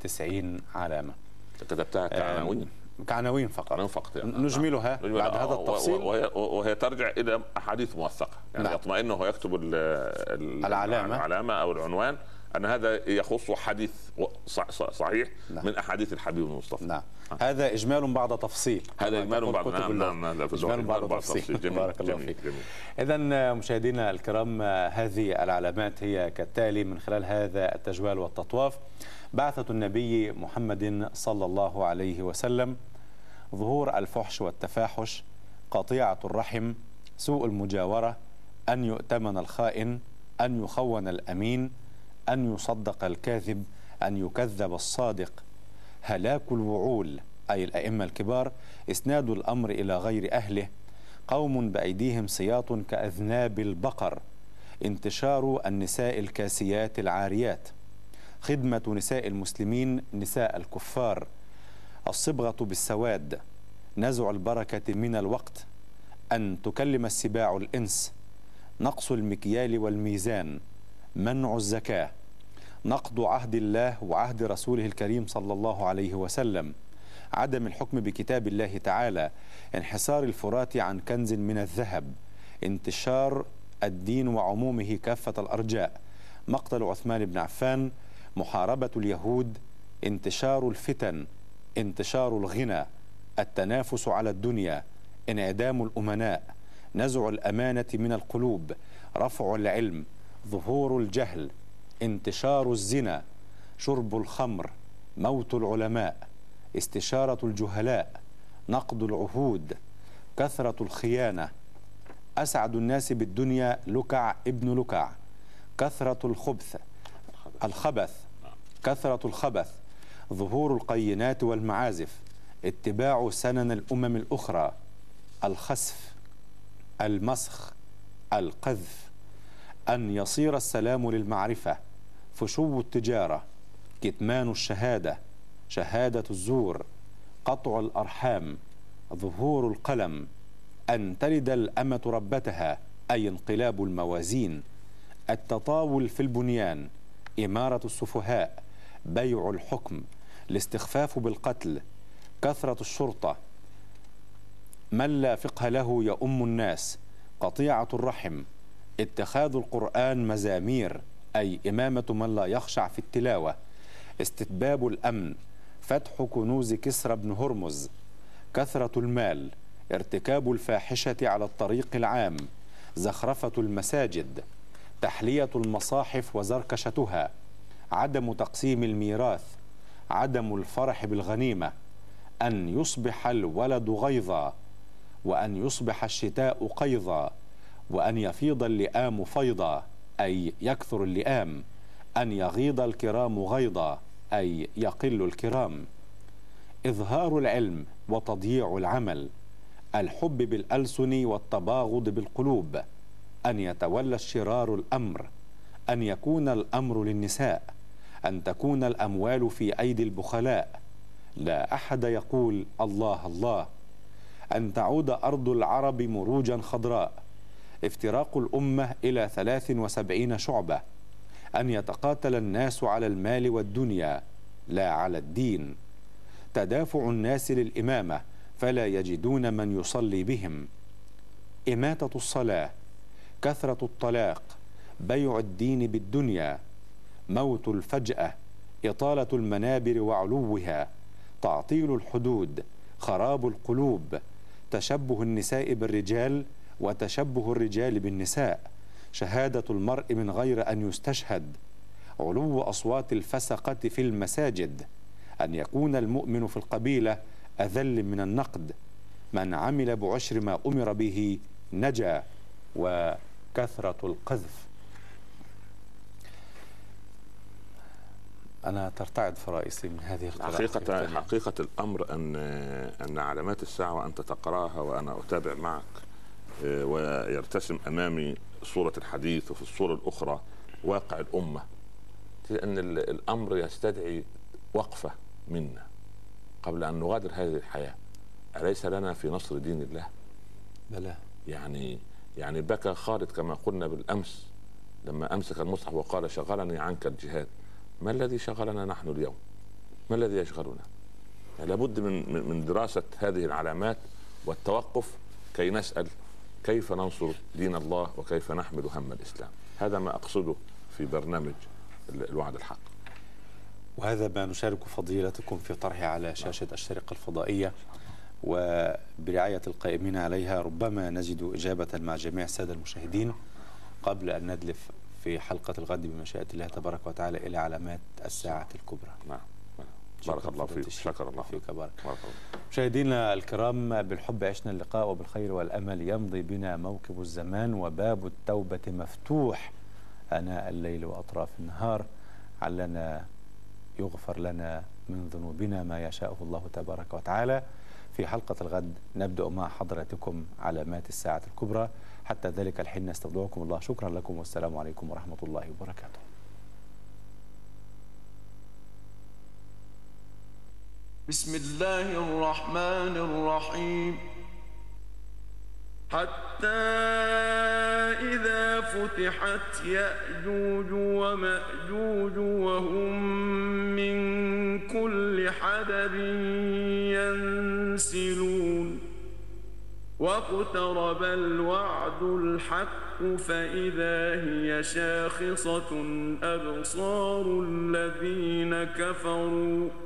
[SPEAKER 2] 90 آه، علامة
[SPEAKER 3] كتبتها كعناوين
[SPEAKER 2] كعناوين فقط
[SPEAKER 3] فقط
[SPEAKER 2] يعني. نجملها نعم. بعد هذا التفصيل
[SPEAKER 3] وهي, وهي ترجع إلى أحاديث موثقة يعني نعم. يطمئن وهو يكتب
[SPEAKER 2] العلامة
[SPEAKER 3] العلامة أو العنوان أن هذا يخص حديث صحيح نعم. من أحاديث الحبيب المصطفى.
[SPEAKER 2] نعم. نعم. هذا إجمال بعد تفصيل.
[SPEAKER 3] هذا إجمال بعد
[SPEAKER 2] نعم نعم, نعم إجمال بعد تفصيل. جميل بارك الله فيك. اذا مشاهدينا الكرام هذه العلامات هي كالتالي من خلال هذا التجوال والتطواف. بعثة النبي محمد صلى الله عليه وسلم ظهور الفحش والتفاحش قطيعة الرحم سوء المجاورة أن يؤتمن الخائن أن يخون الأمين أن يصدق الكاذب أن يكذب الصادق. هلاك الوعول أي الأئمة الكبار إسناد الأمر إلى غير أهله. قوم بأيديهم سياط كأذناب البقر. انتشار النساء الكاسيات العاريات. خدمة نساء المسلمين نساء الكفار. الصبغة بالسواد. نزع البركة من الوقت. أن تكلم السباع الإنس. نقص المكيال والميزان. منع الزكاة. نقض عهد الله وعهد رسوله الكريم صلى الله عليه وسلم عدم الحكم بكتاب الله تعالى انحسار الفرات عن كنز من الذهب انتشار الدين وعمومه كافة الأرجاء مقتل عثمان بن عفان محاربة اليهود انتشار الفتن انتشار الغنى التنافس على الدنيا انعدام الأمناء نزع الأمانة من القلوب رفع العلم ظهور الجهل انتشار الزنا شرب الخمر موت العلماء استشارة الجهلاء نقض العهود كثرة الخيانة. أسعد الناس بالدنيا لكع ابن لكع. كثرة الخبث الخبث كثرة الخبث. ظهور القينات والمعازف. اتباع سنن الأمم الأخرى. الخسف المسخ القذف. أن يصير السلام للمعرفة فشو التجارة؟ كتمان الشهادة شهادة الزور قطع الأرحام ظهور القلم. أن تلد الأمة ربتها أي انقلاب الموازين. التطاول في البنيان إمارة السفهاء بيع الحكم الاستخفاف بالقتل كثرة الشرطة. من لا فقه له يؤم الناس؟ قطيعة الرحم. اتخاذ القرآن مزامير أي إمامة من لا يخشع في التلاوة. استتباب الأمن فتح كنوز كسرى بن هرمز. كثرة المال ارتكاب الفاحشة على الطريق العام. زخرفة المساجد تحلية المصاحف وزركشتها. عدم تقسيم الميراث عدم الفرح بالغنيمة. أن يصبح الولد غيظا وأن يصبح الشتاء قيظا. وأن يفيض اللئام فيضا أي يكثر اللئام. أن يغيض الكرام غيضا أي يقل الكرام. إظهار العلم وتضييع العمل. الحب بالألسن والتباغض بالقلوب. أن يتولى الشرار الأمر. أن يكون الأمر للنساء. أن تكون الأموال في أيدي البخلاء. لا أحد يقول الله الله. أن تعود أرض العرب مروجا خضراء. افتراق الأمة إلى ثلاث وسبعين شعبة أن يتقاتل الناس على المال والدنيا لا على الدين. تدافع الناس للإمامة فلا يجدون من يصلي بهم. إماتة الصلاة كثرة الطلاق بيع الدين بالدنيا موت الفجأة إطالة المنابر وعلوها تعطيل الحدود خراب القلوب تشبه النساء بالرجال وتشبه الرجال بالنساء شهادة المرء من غير أن يستشهد. علو أصوات الفسقة في المساجد أن يكون المؤمن في القبيلة أذل من النقد. من عمل بعشر ما أمر به نجا وكثرة القذف. أنا ترتعد فرائسي من هذه القراءة.
[SPEAKER 3] حقيقة حقيقة الأمر أن أن علامات الساعة وأنت تقرأها وأنا أتابع معك. ويرتسم أمامي صورة الحديث وفي الصورة الأخرى واقع الأمة لأن الأمر يستدعي وقفة منا قبل أن نغادر هذه الحياة أليس لنا في نصر دين الله؟
[SPEAKER 2] بلى
[SPEAKER 3] يعني يعني بكى خالد كما قلنا بالأمس لما أمسك المصحف وقال شغلني عنك الجهاد ما الذي شغلنا نحن اليوم؟ ما الذي يشغلنا؟ يعني لابد من من دراسة هذه العلامات والتوقف كي نسأل كيف ننصر دين الله وكيف نحمل هم الإسلام؟ هذا ما أقصده في برنامج الوعد الحق.
[SPEAKER 2] وهذا ما نشارك فضيلتكم في طرحه على شاشة الشرق الفضائية وبرعاية القائمين عليها ربما نجد إجابة مع جميع السادة المشاهدين قبل أن ندلف في حلقة الغد بمشيئة الله تبارك وتعالى إلى علامات الساعة الكبرى.
[SPEAKER 3] نعم. بارك الله فيك. شكر الله
[SPEAKER 2] فيك بارك. مشاهدينا الكرام بالحب عشنا اللقاء وبالخير والأمل يمضي بنا موكب الزمان وباب التوبة مفتوح. آناء الليل وأطراف النهار. علنا يغفر لنا من ذنوبنا ما يشاءه الله تبارك وتعالى. في حلقة الغد نبدأ مع حضراتكم علامات الساعة الكبرى. حتى ذلك الحين نستودعكم الله. شكرا لكم والسلام عليكم ورحمة الله وبركاته.
[SPEAKER 1] بسم الله الرحمن الرحيم. حتى إذا فتحت يأجوج ومأجوج وهم من كل حدب ينسلون. واقترب الوعد الحق فإذا هي شاخصة أبصار الذين كفروا.